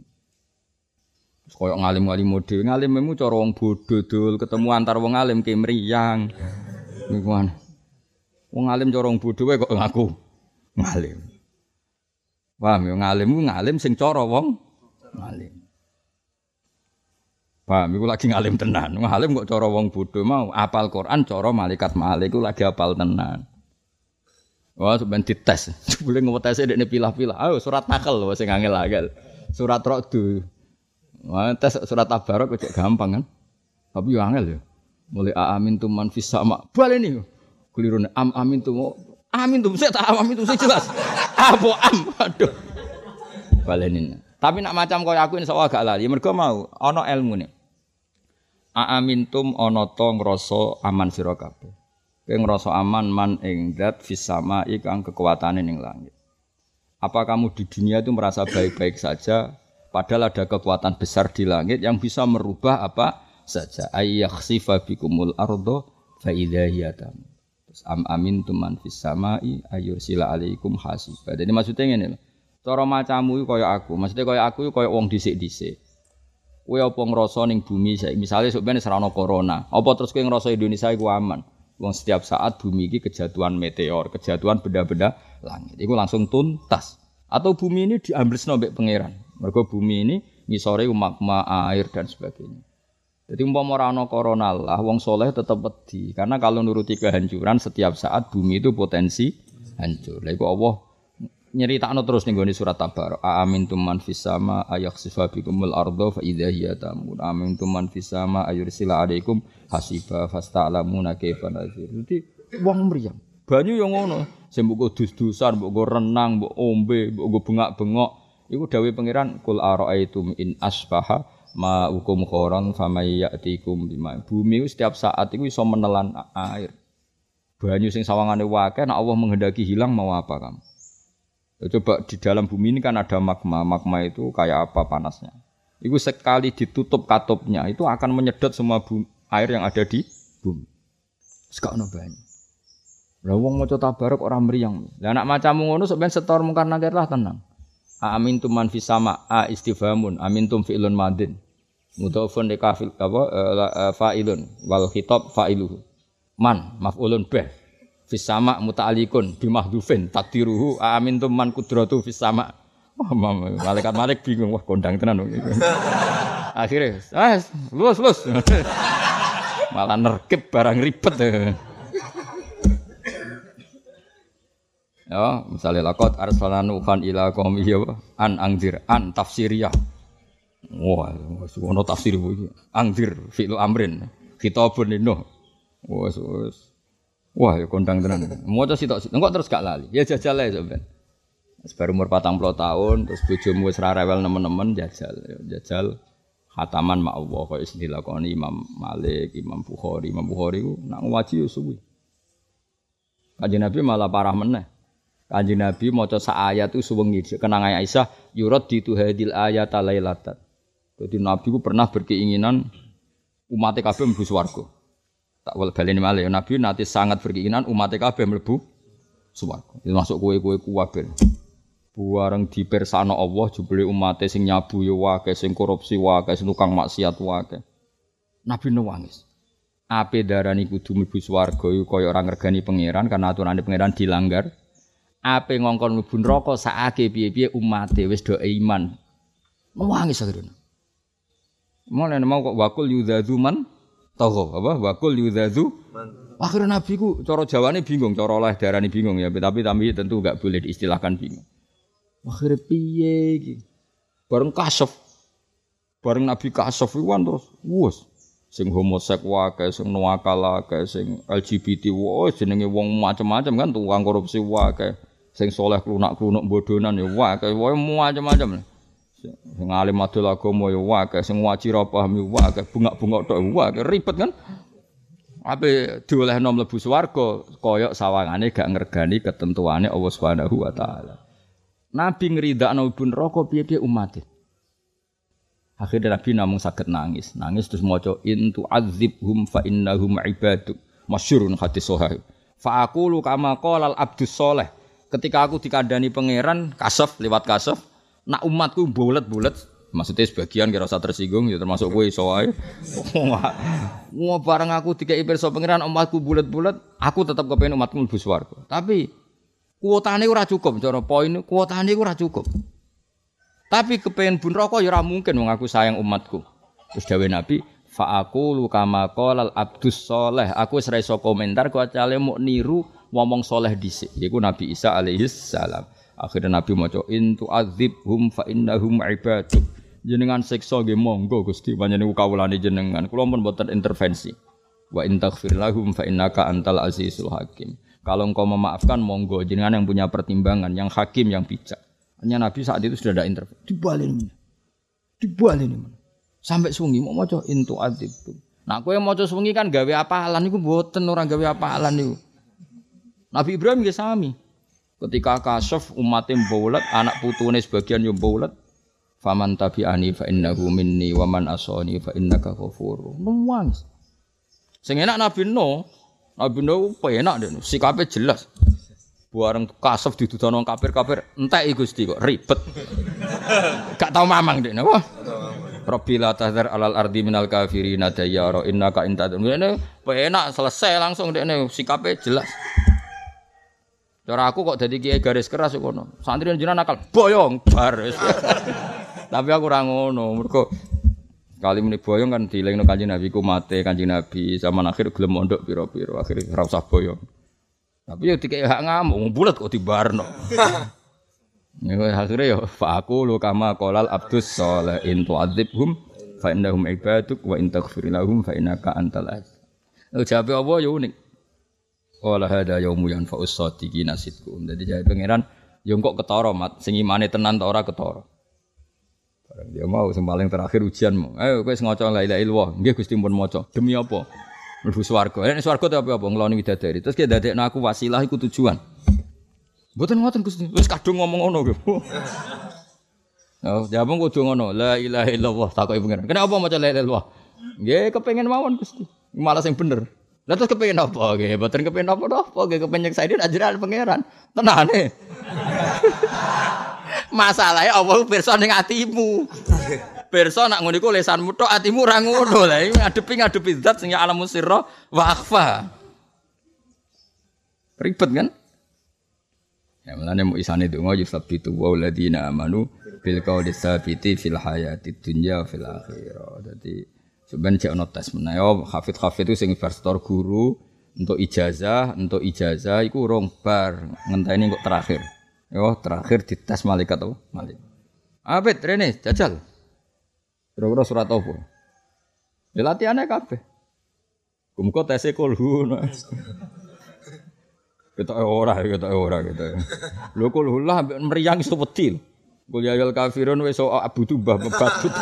Speaker 1: Koyok ngalim-ngalim mode, ngalim memu cara wong bodho dul, ketemu antar wong alim ke mriyang. Niku Wong alim cara wong bodho kok ngaku ngalim. Paham ya ngalim ngalim sing cara wong ngalim. Paham iku lagi ngalim tenan. Ngalim kok cara wong mau apal Quran cara malaikat malik iku lagi apal tenan. Wah, sampeyan dites. [laughs] Boleh ngewetese dekne pilah-pilah. Ayo surat lho sing angel-angel. Surat Ra'd. Wah, tes surat Tabarok kok gampang kan. Tapi yo angel ya. Mulai amin tuh man fis sama. Baleni. Keliru am amin tuh Amin tuh saya tak amin tuh saya jelas. [laughs] Apa am? Aduh. Balenin. Tapi nak macam kau aku insya Allah gak lali. Mereka mau. Ono ilmu nih. Aamintum ono to ngrasa aman sira kabeh. Kowe aman man ing zat fis sama ikang kekuatane ning langit. Apa kamu di dunia itu merasa baik-baik saja padahal ada kekuatan besar di langit yang bisa merubah apa saja. Ayyakhsifa bikumul ardo fa idza hiya Terus am amin tuman fis samai ayursila alaikum hasiba. Jadi maksudnya ngene lho. Cara macamu kaya aku, maksudnya kaya aku kaya wong dhisik-dhisik. Kowe apa ngrasa ning bumi saiki misale sok ben serana corona, apa terus kowe ngrasa Indonesia iku aman? Wong setiap saat bumi iki kejatuhan meteor, kejatuhan benda-benda langit. Iku langsung tuntas. Atau bumi ini diambil mbek pangeran. Mergo bumi ini ngisore magma, air dan sebagainya. Jadi umpama ora corona lah wong soleh tetap wedi karena kalau nuruti kehancuran setiap saat bumi itu potensi hancur. Lha Allah nyeritakno terus ning gone surat Tabar. Amin tuman fis sama ayakhsifa bikumul ardo fa idza tamun. Amin tuman fis sama ayursila alaikum hasiba fasta'lamuna kaifa nazir. Jadi wong mriyang. Banyu yang ngono. Sing mbok dus-dusan, mbok renang, mbok ombe, mbok bengak-bengok. Iku dawuh pangeran kul araaitum in asbaha ma hukum khoron famai ya'tikum bima. Bumi setiap saat itu bisa menelan air. Banyu sing sawangane wakai, nek Allah menghendaki hilang mau apa kamu? Ya, coba di dalam bumi ini kan ada magma. Magma itu kayak apa panasnya? Itu sekali ditutup katupnya itu akan menyedot semua bumi, air yang ada di bumi. Sekarang banyak. Lah wong maca tabarok ora mriyang. Lah anak macam ngono sok ben setor mungkar nakir lah tenang. Amin tum man fis sama a istifhamun amin tum fi'lun madin. Mudhafun li kafil apa uh, fa'ilun wal khitab fa'iluhu. Man maf'ulun bih. fis sama muta'alikun bimahdufin takdiruhu amin man kudratu fis sama. Malaikat malik bingung wah kondang tenan. Akhirnya, ah, lulus lulus. Malah nerkep barang ribet. Ya, misalnya lakot arsalan nuhan ila qaumi ya an angdir an tafsiriyah. Wah, ono tafsir iki. Angdir fi'lu amrin. Khitabun lino. Wah. Wah, ya kondang tenan. Maca sitok engko terus gak lali. Ya jajal ae sampean. Baru umur patang puluh tahun, terus bojomu wis ra rewel nemen-nemen jajal. Ya, jajal khataman mak Allah kaya istilah dilakoni Imam Malik, Imam Bukhari, Imam Bukhari ku nak ngaji yo suwi. Kanjeng Nabi malah parah meneh. Kanjeng Nabi maca sak ayat itu suwengi kenang Aisyah yurad ditu hadil ayat lailatan. Jadi Nabi ku pernah berkeinginan umat kabeh mlebu swarga. Tak wal baleni malih Nabi nanti sangat berkeinginan umat kabeh mlebu swarga. Itu masuk kue-kue kuwabe. Buareng dipersana Allah jebule umat sing nyabu ya wae, sing korupsi wae, sing tukang maksiat wae. Nabi nangis. Ape darani kudu mlebu swarga iku kaya ora ngergani pangeran karena aturane pangeran dilanggar ape ngongkon mlebu neraka sakake piye-piye umate wis do iman. Nangis akhirnya. Mulane mau kok wakul yudzazu man tahu apa wakul yudzazu Akhirnya Nabi ku cara Jawane bingung, cara oleh darani bingung ya, tapi tapi tentu enggak boleh diistilahkan bingung. Akhirnya piye iki? Bareng kasef. Bareng Nabi kasef iku kan terus wus sing homosek wae, sing nuakala wae, sing LGBT wae, jenenge wong macam-macam kan tukang korupsi wae sing soleh klunak-klunuk bodonan ya wae wae macam-macam. Sing alim adol agama ya wae, sing wajib paham ya wae, bungak-bungak tok wae, ribet kan. Ape diolehno mlebu swarga kaya sawangane gak ngergani ketentuane Allah Subhanahu wa taala. Nabi ngridakno ibu neraka piye-piye umat Akhirnya Nabi namung sakit nangis, nangis terus maca intu azibhum fa innahum ibaduk. Masyurun hadis sahih. Fa aqulu kama qala al abdus soleh ketika aku dikandani pangeran kasaf lewat kasaf nak umatku bulet-bulet. Maksudnya sebagian kira usah tersinggung ya termasuk gue iso wae [laughs] wah bareng aku dikai pirsa pangeran umatku bulet-bulet aku tetap kepengen umatku mlebu swarga. Tapi kuotane ora cukup cara poin kuotane ora cukup. Tapi kepengen bun rokok ya ora mungkin wong aku sayang umatku. Terus dawe nabi fa aku lu kama qolal abdus soleh. Aku wis iso komentar kecuali mau niru ngomong soleh dhisik yaiku Nabi Isa alaihi salam. Akhirnya Nabi maca intu hum fa innahum ibaduk. Jenengan siksa nggih monggo Gusti panjenengan kawulane jenengan. Kula pun mboten intervensi. Wa in taghfir lahum fa innaka antal azizul hakim. Kalau engkau memaafkan monggo jenengan yang punya pertimbangan, yang hakim, yang bijak. Hanya Nabi saat itu sudah ada intervensi. Dibalin. Dibalin. Sampai sungi mau maca intu adzibhum. Nah, kowe maca sungi kan gawe apalan iku mboten orang gawe apalan niku. Nabi Ibrahim nggih sami. Ketika kasaf umatnya mbaulat, anak putune sebagian yo mbaulat. Faman tabi'ani fa innahu minni wa man asani fa innaka ghafur. Nuwang. Sing enak Nabi Nuh, Nabi Nuh penak deh, sikapnya jelas. Buareng kasaf didudono kafir-kafir, entek Gusti kok ribet. [laughs] Gak tau mamang deh, napa? Rabbi la alal ardi minal kafirin dayyara innaka intadun. Ini penak selesai langsung deh, sikapnya jelas. Cara aku kok jadi kiai garis keras kok kono. Santri jenengan nakal boyong bar. [laughs] Tapi aku ora ngono. Mergo kali muni boyong kan dilingno Kanjeng Nabi ku mate Kanjeng Nabi zaman akhir gelem mondok pira-pira akhir ora usah boyong. Tapi yo dikek hak ngamuk bulat kok dibarno. [laughs] Ya akhirnya yo fa aku lu kama qolal abdus salih in tu'adzibhum fa innahum ibaduk wa in fa innaka antal aziz. Jawabe apa yo unik. Wala hada yaumu yanfa'us shadiqina sidqum. Dadi jare pangeran yo kok ketara mat sing imane tenan ta ora ketara. Dia mau sing terakhir ujianmu. Ayo kowe ngoco la ilaha illallah. Nggih Gusti pun maca. Demi apa? Mlebu swarga. Nek swarga ta apa apa ngloni widadari. Terus ki dadekno aku wasilah iku tujuan. Mboten ngoten Gusti. Wis kadung ngomong ngono lho. [laughs] Oh, jawab kudu ngono. La ilaha illallah takoki pangeran. Kenapa maca la ilaha illallah? Nggih kepengin mawon Gusti. Malah sing bener. Lah terus kepengen apa? Nggih, boten kepengen apa-apa, nggih kepengen saya ajaran pangeran. Tenane. [laughs] Masalahnya Allah pirsa ning atimu. Pirsa nak ngono iku lesanmu tok atimu ora ngono. Lah iki ngadepi ngadepi zat sing ya alamun sirra wa akhfa. Ribet kan? Ya mulane mau isane donga yusabbitu wa alladziina amanu bil qawli tsabiti fil hayati dunya fil akhirah. Dadi sebenarnya cek ono tes menawa hafid-hafid itu sing bar guru untuk ijazah, untuk ijazah iku rong bar ngenteni kok terakhir. Yo terakhir dites malaikat apa? Malaikat. Abid rene jajal. Kira-kira surat apa? Ya latihannya kabeh. Kumko tesnya kulhu. Kita ora, kita ora kita. Lho kul lah meriang iso wedi. Kul ya yal kafirun wis abu tubah batut.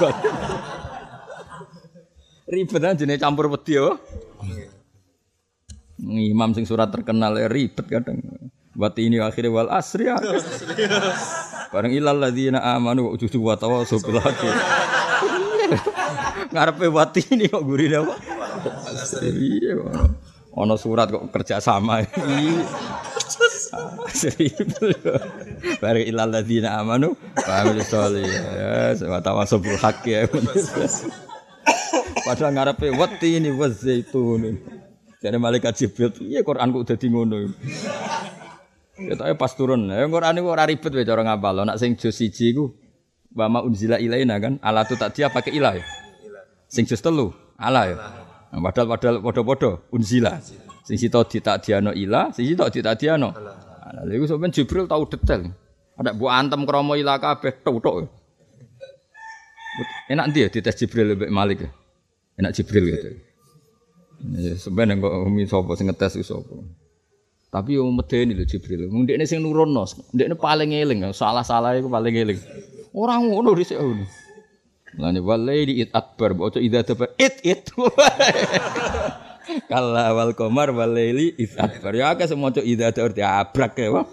Speaker 1: Ribet aja nih campur wedi yo. Imam sing surat terkenal ya ribet kadang. Wati ini akhirnya wal asri ya. Bareng ilal ladzina amanu wa ujudu wa tawasau bil haqqi. Ngarepe wati ini kok gurine apa? Iya ono surat kok kerja sama. Bareng ilal ladina amanu wa amilus solihat. Ya, wa tawasau bil haqqi. Padahal ngarepe wati ini wa zaitun. Jadi malaikat Jibril, iya Quran kok dadi ngono. Ya tapi pas turun, ya Quran itu ora ribet wae cara ngapal. Nak sing juz siji iku wa ma unzila ilaina kan, ala tu tak dia pakai ilah ya. Sing juz telu, ala ya. Nah, padahal padahal podo-podo unzila. Sing sito ditakdiano ila, sing sito ditakdiano. Nah, lha iku sampean Jibril tahu detail. Ada bu antem kromo ila kabeh tok-tok. Enak dia dites Jibril lebih Malik. Enak Jibril gitu. Ya, sebenarnya kok umi sapa sing ngetes sapa. Tapi yo medeni lho Jibril. Mung dekne sing nurono, dekne paling eling, salah-salah iku paling eling. Ora ngono dhisik ngono. Lane walaili it akbar, bocah idza tafa it it. [laughs] Kala wal qamar walaili it akbar. Ya akeh semoco idza arti abrak ya.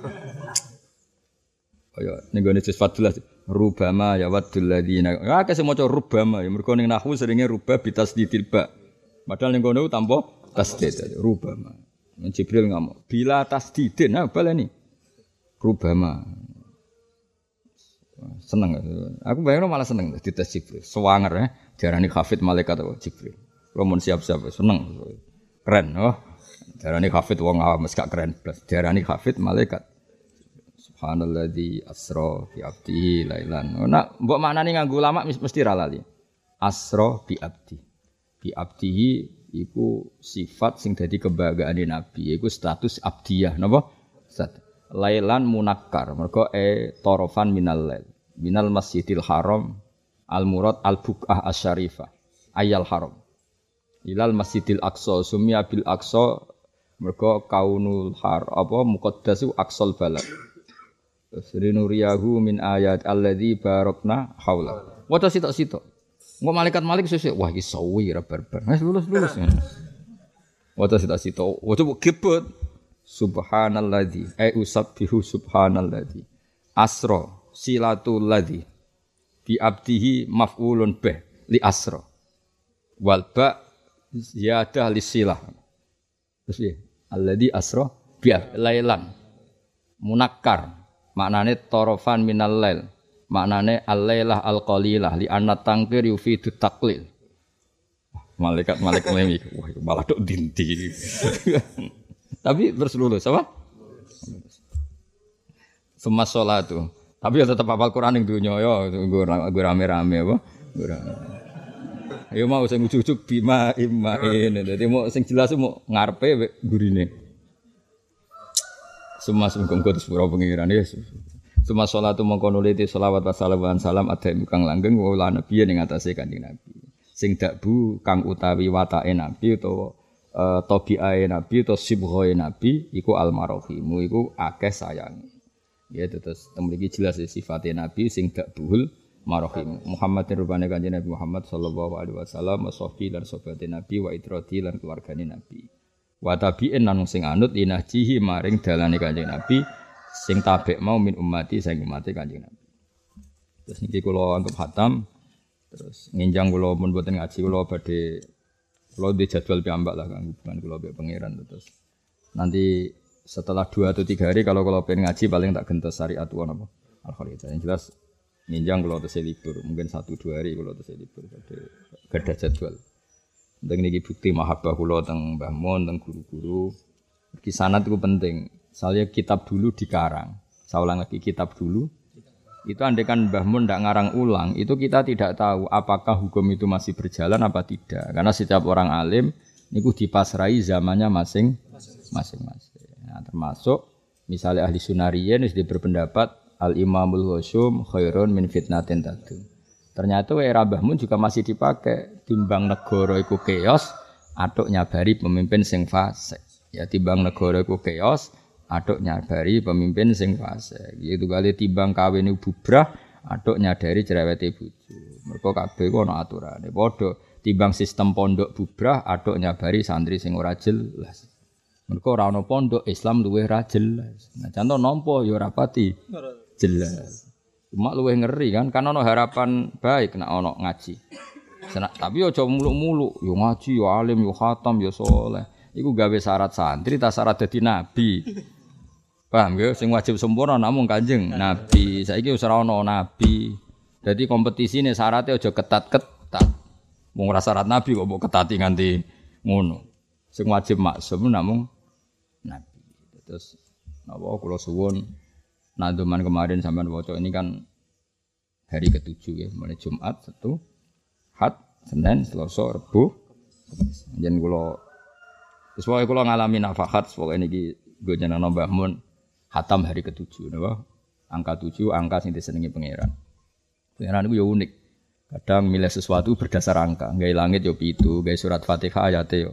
Speaker 1: Kaya ning gone juz 14 rubama ya wadul ladina. Ya akeh semoco rubama ya mergo ning nahwu seringe rubah bitasdidil ba. Padahal ning kono tanpa tasdid rubama. Jibril ngomong, bila tasdidin, nah baleni rubama. Seneng. Aku bayangin malah seneng di tes Jibril. Sewanger ya, diarani hafid malaikat atau Jibril. Kalau mau siap-siap seneng. Keren, oh. Diarani hafid wong awam gak keren plus. Diarani malaikat. Subhanalladzi asra bi abdihi lailan. Oh, nak mbok maknane nganggo ulama mesti ra lali. Asra bi abdi. Bi abdihi iku sifat sing dadi kebanggaane Nabi, iku status abdiyah, napa? Status lailan munakkar mergo e torofan minal lail minal masjidil haram al murad al bukah asyarifah ayal haram ilal masjidil aqsa sumya bil aqsa mergo kaunul har apa muqaddasu aqsal balad Srinuriyahu min ayat alladzi barokna haula. Waca sitok-sitok. Engko malaikat malik sesuk wah iki sawi ra barbar. Wis lulus-lulus. Waca sitok-sitok. Waca gebet. Subhanalladzi ai usabbihu subhanalladzi asra silatul ladzi bi abdihi maf'ulun bih li asra wal ba ziyadah li silah terus ya alladzi asra bi lailan munakkar maknane torofan minal lail maknane al-lailah al-qalilah li anna tangkir yufidu taklil malaikat malaikat wah malah dok dinti Tapi terus lulus apa? Semua sholat tuh. Tapi ya tetap hafal Quran yang dunia ya, gue rame-rame apa? Gue rame. Ya mau sing ujuk-ujuk bima imain. Jadi mau sing jelas mau ngarepe gurine. Semua sungkem terus pura pengiran ya. Semua sholat itu mengkono liti sholawat wassalam salam ada kang langgeng wa nabi yang atasnya kanjeng nabi. Sing dakbu kang utawi watake nabi utawa uh, tabiae nabi atau sibghae nabi iku almarohimu iku akeh sayang. Ya terus temriki jelas ya, sifatnya nabi sing dak buhul marahim. Muhammad rupane kanjeng Nabi Muhammad sallallahu alaihi wasallam washabi lan sohbate nabi wa itrati lan keluargane nabi. Wa tabi'in sing anut linahjihi maring dalane kanjeng nabi sing tabek mau min ummati sing umate kanjeng nabi. Terus niki kula anggap hatam terus nginjang kula pun boten ngaji kula badhe kalau di jadwal piambak lah kan hubungan kalau be pangeran terus. Nanti setelah dua atau tiga hari kalau kalau pengen ngaji paling tak gentos syariat tuan apa al Yang jelas ninjang kalau terus libur mungkin satu dua hari kalau terus libur ada jadwal. Tentang ini bukti mahabbah kulo tentang Mbah Mon tentang guru-guru Kisanat itu penting. Soalnya kitab dulu dikarang. Saya ulang lagi kitab dulu. Itu andai kan Mbah Mun tidak ngarang ulang, itu kita tidak tahu apakah hukum itu masih berjalan apa tidak. Karena setiap orang alim niku dipasrai zamannya masing masing-masing. Nah, termasuk misalnya ahli sunariyen wis berpendapat al imamul husum khairun min fitnatin tadu. Ternyata era Mbah Mun juga masih dipakai timbang negara iku keos atau nyabari pemimpin sing fasik. Ya timbang negara iku keos atau nyabari pemimpin sing fasik. Gitu kali timbang kawin bubrah atau nyadari cerewete bojo. Mergo kabeh ku ana aturane. Padha timbang sistem pondok bubrah atau nyabari santri sing ora jelas. Mergo ora ana pondok Islam luwih ra jelas. Nah, contoh nampa ya ora jelas. Cuma luwih ngeri kan, kan ono harapan baik nek ono ngaji. Tapi yo coba muluk-muluk, yo ngaji, yo alim, yo khatam, yo soleh. Iku gawe syarat santri, tak syarat dadi nabi. Paham ya? Sing wajib sempurna namun kanjeng nabi. Saiki wis ora ono nabi. Jadi kompetisi ini syaratnya aja ketat-ketat. Mau ngerasa syarat nabi kok mau ketati nganti ngono. Sing wajib maksum namun nabi. Terus napa kula suwun Naduman kemarin sampai waca ini kan hari ketujuh ya, mulai Jumat satu, Had, Senin, Selasa, Rebu, Jadi kalau Sesuai kalau ngalami nafahat, ini niki gue jangan nambah mun hatam hari ketujuh, napa? Angka tujuh, angka sing disenengi pangeran. Pangeran itu ya unik. Kadang milih sesuatu berdasar angka. Gaya langit yo pitu, gaya surat Fatihah ayatnya yo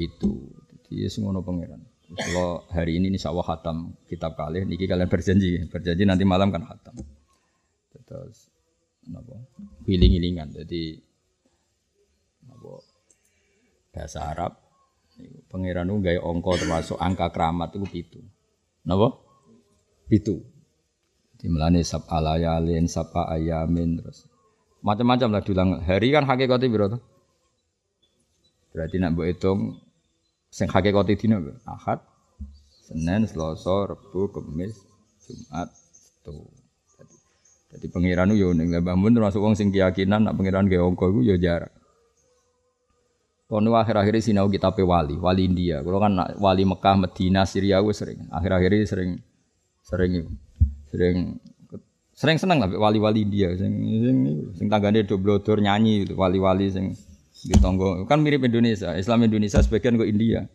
Speaker 1: pitu. Jadi semua no pangeran. Kalau hari ini insya Allah hatam kitab kali, niki kalian berjanji, berjanji nanti malam kan hatam. Terus, apa? Giling-gilingan. Jadi, apa? Bahasa Arab, pangeran itu gaya ongko termasuk angka keramat itu pitu. Napa? Pitu. Melani sab alayalin, sab ayamin, terus macam-macam lah diulang. Hari kan hakikatnya berapa? Berarti nak buat hitung Sing hakikate dina Ahad, Senin, Selasa, Rabu, Kamis, Jumat, Sabtu. Jadi, pangeran yo ning Mbah Mun termasuk wong sing keyakinan nak pangeran ge angka iku yo jarak. Kono akhir-akhir sinau kitab wali, wali India. Kalau kan wali Mekah, Medina, Syria gue sering. Akhir-akhir ini sering sering sering sering seneng lah wali-wali India sing sing sing tanggane do blodor nyanyi wali-wali sing di tonggo kan mirip Indonesia. Islam Indonesia sebagian kok India.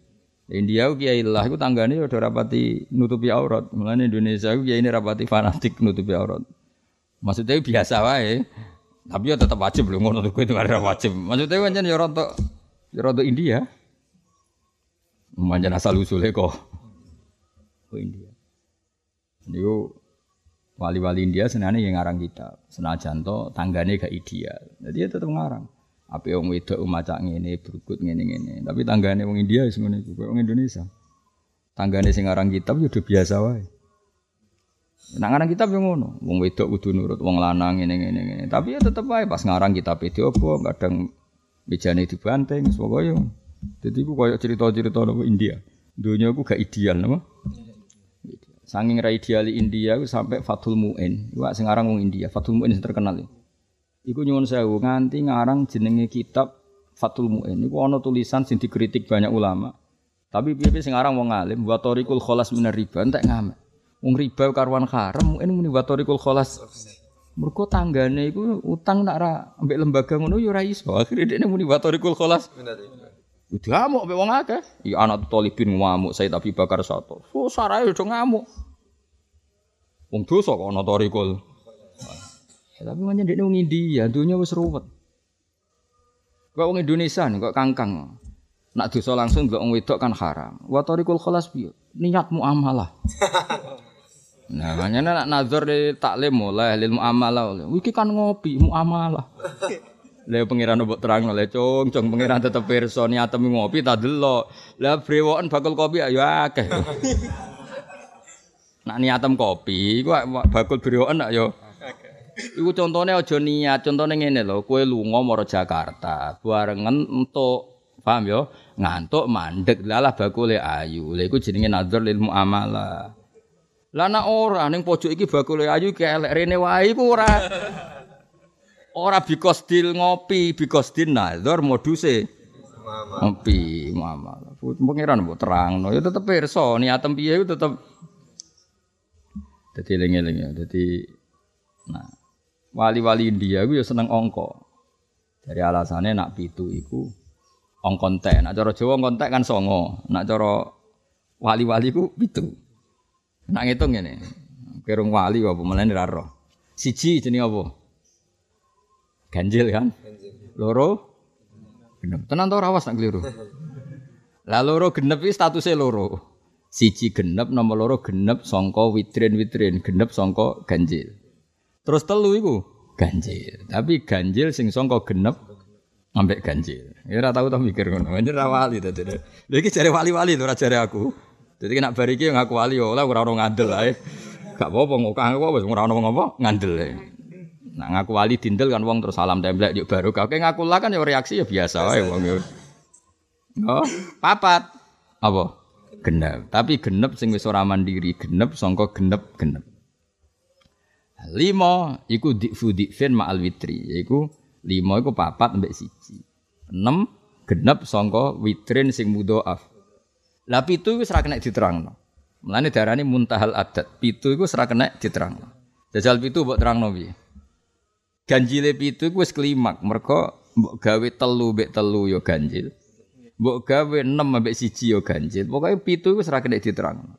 Speaker 1: India kiai lah itu tanggane udah rapati nutupi aurat. Mulane Indonesia kiai ini rapati fanatik nutupi aurat. Maksudnya biasa wae. Tapi ya tetap wajib loh ngono itu ada wajib. Maksudnya kan ya rontok ya rontok India. Manjan asal usulnya kok. Ke India. Niku wali-wali India senane yang ngarang kita. Senajan to tanggane gak ideal. Jadi ya tetap ngarang. Apa yang wedok maca ngene, berikut ngene-ngene. Tapi tanggane wong India wis ngene iku, wong Indonesia. Tanggane sing aran kitab ya udah biasa wae. Nah ngarang kitab yang ngono, wong wedok kudu nurut wong lanang ngene-ngene ngene. Tapi ya tetep wae pas ngarang kitab itu apa kadang mejane dibanteng pokoke. Jadi ku koyo cerita-cerita nopo India. Dunia ku gak ideal napa? Sanging ra ideal India ku sampai Fathul Muin. Iku sing aran wong India, Fathul Muin terkenal. Itu. Iku nyuwun sewu nganti ngarang jenenge kitab Fathul Mu'in. Iku ana tulisan sing dikritik banyak ulama. Tapi piye-piye sing wong alim wa tariqul kholas minar riba entek ngamek. Wong riba karuan haram mu'in muni wa tariqul kholas. Mergo tanggane iku utang nak ra ambek lembaga ngono ya ora iso. Akhire dekne muni wa tariqul kholas. Udah ngamuk ambek wong akeh. Iya anak talibin ngamuk saya tapi bakar satu. So sarae udah ngamuk. Wong dosa kok ana Ya, tapi macam dia wong India, dunia wis ruwet. Kok wong Indonesia nih, kok kangkang. Nak dosa langsung ndelok wong wedok kan haram. Wa tariqul khalas piye? Niat muamalah. [laughs] Nah, makanya nak nazar di taklim mulai lil muamalah. Wiki kan ngopi muamalah. Lah pangeran mbok terang oleh cung, cung pangeran tetep pirsa ngopi tak delok. Lah brewoken bakul kopi ayo akeh. Nak niatem kopi, iku bakul brewoken nak yo Iku contohnya aja niat, contohnya ngene lho, kowe lunga mara Jakarta, barengan entuk paham ya? Ngantuk mandek lalah bakule ayu. Lha iku jenenge nadzar lil muamalah. Lah nek ora ning pojok iki bakule ayu kelek rene wae iku ora ora because deal ngopi, because deal nadzar moduse Ngopi muamalah. Pengiran mbok terangno ya tetep pirsa niatem piye iku tetep dadi eling-eling ya. Dadi nah wali-wali India iku ya seneng angka. Dari alasannya nak pitu iku ongkon tek. Nak cara Jawa ongkon tek kan songo. Nak cara wali-wali ku pitu. Nak ngitung ngene. Kerung wali apa mulane ra roh. Siji jenenge apa? Ganjil kan? Loro genep. Tenan to rawas nak keliru. Lah loro genep iki statusnya loro. Siji genep nomor loro genep sangka witrin-witrin, genep sangka ganjil. Terus telu iku ganjil. Tapi ganjil sing sangka genep ambek ganjil. Ya ora tau to mikir ngono. Anjir ra wali dadi. Lha iki jare wali-wali lho ora jare aku. Dadi nek bar iki ngaku wali yo ora ono ngandel ae. Gak apa-apa ngokah kok wis ora ono apa ngandel ae. Nah ngaku wali dindel kan wong terus salam templek yuk baru kau ngaku lah kan ya reaksi ya biasa wae wong. Oh, papat. Apa? Genep. Tapi genep sing wis ora mandiri, genep sangka genep genep. Lima iku dikfu dikfin ma'al witri, yaiku lima iku papat mbek siji. Enam genep sangka witrin sing mudhoaf. Lah pitu iku ora kena diterangno. Mulane darani muntahal adat. Pitu iku ora kena diterangno. Jajal pitu mbok terangno piye? Ganjile pitu iku wis klimak, mergo mbok gawe telu mbek telu ya ganjil. Mbok gawe 6 mbek siji ya ganjil. Pokoke pitu iku ora kena diterangno.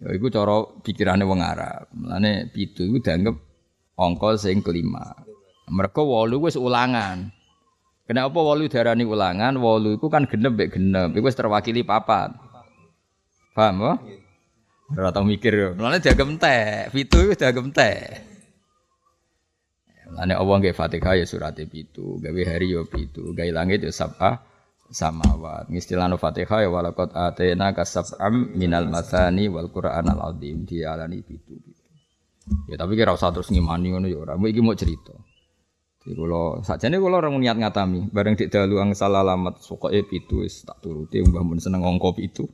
Speaker 1: Ya iku cara pikirane wong Arab. Mulane pitu iku dianggap angka sing kelima. Mereka wolu wis ulangan. Kenapa wolu darani ulangan? Wolu iku kan genep mbek genep. Iku wis terwakili papat. Paham ya? Ora mikir yo. Mulane dianggap entek. Pitu iku dianggap entek. Mulane Allah nggih Fatihah ya surat pitu, gawe hari yo pitu, gawe langit yo sab'a samawat. Ngistilahno Fatihah ya walaqad atena kasab'am minal mathani wal Qur'anal azim dialani pitu. Ya tapi kira usah terus ngimani ngono ya ora. Iki mau cerita. Jadi kalau sakjane kalau orang niat ngatami, bareng dik dalu angsal alamat sokoke pitu wis tak turuti mbah mun seneng angka pitu.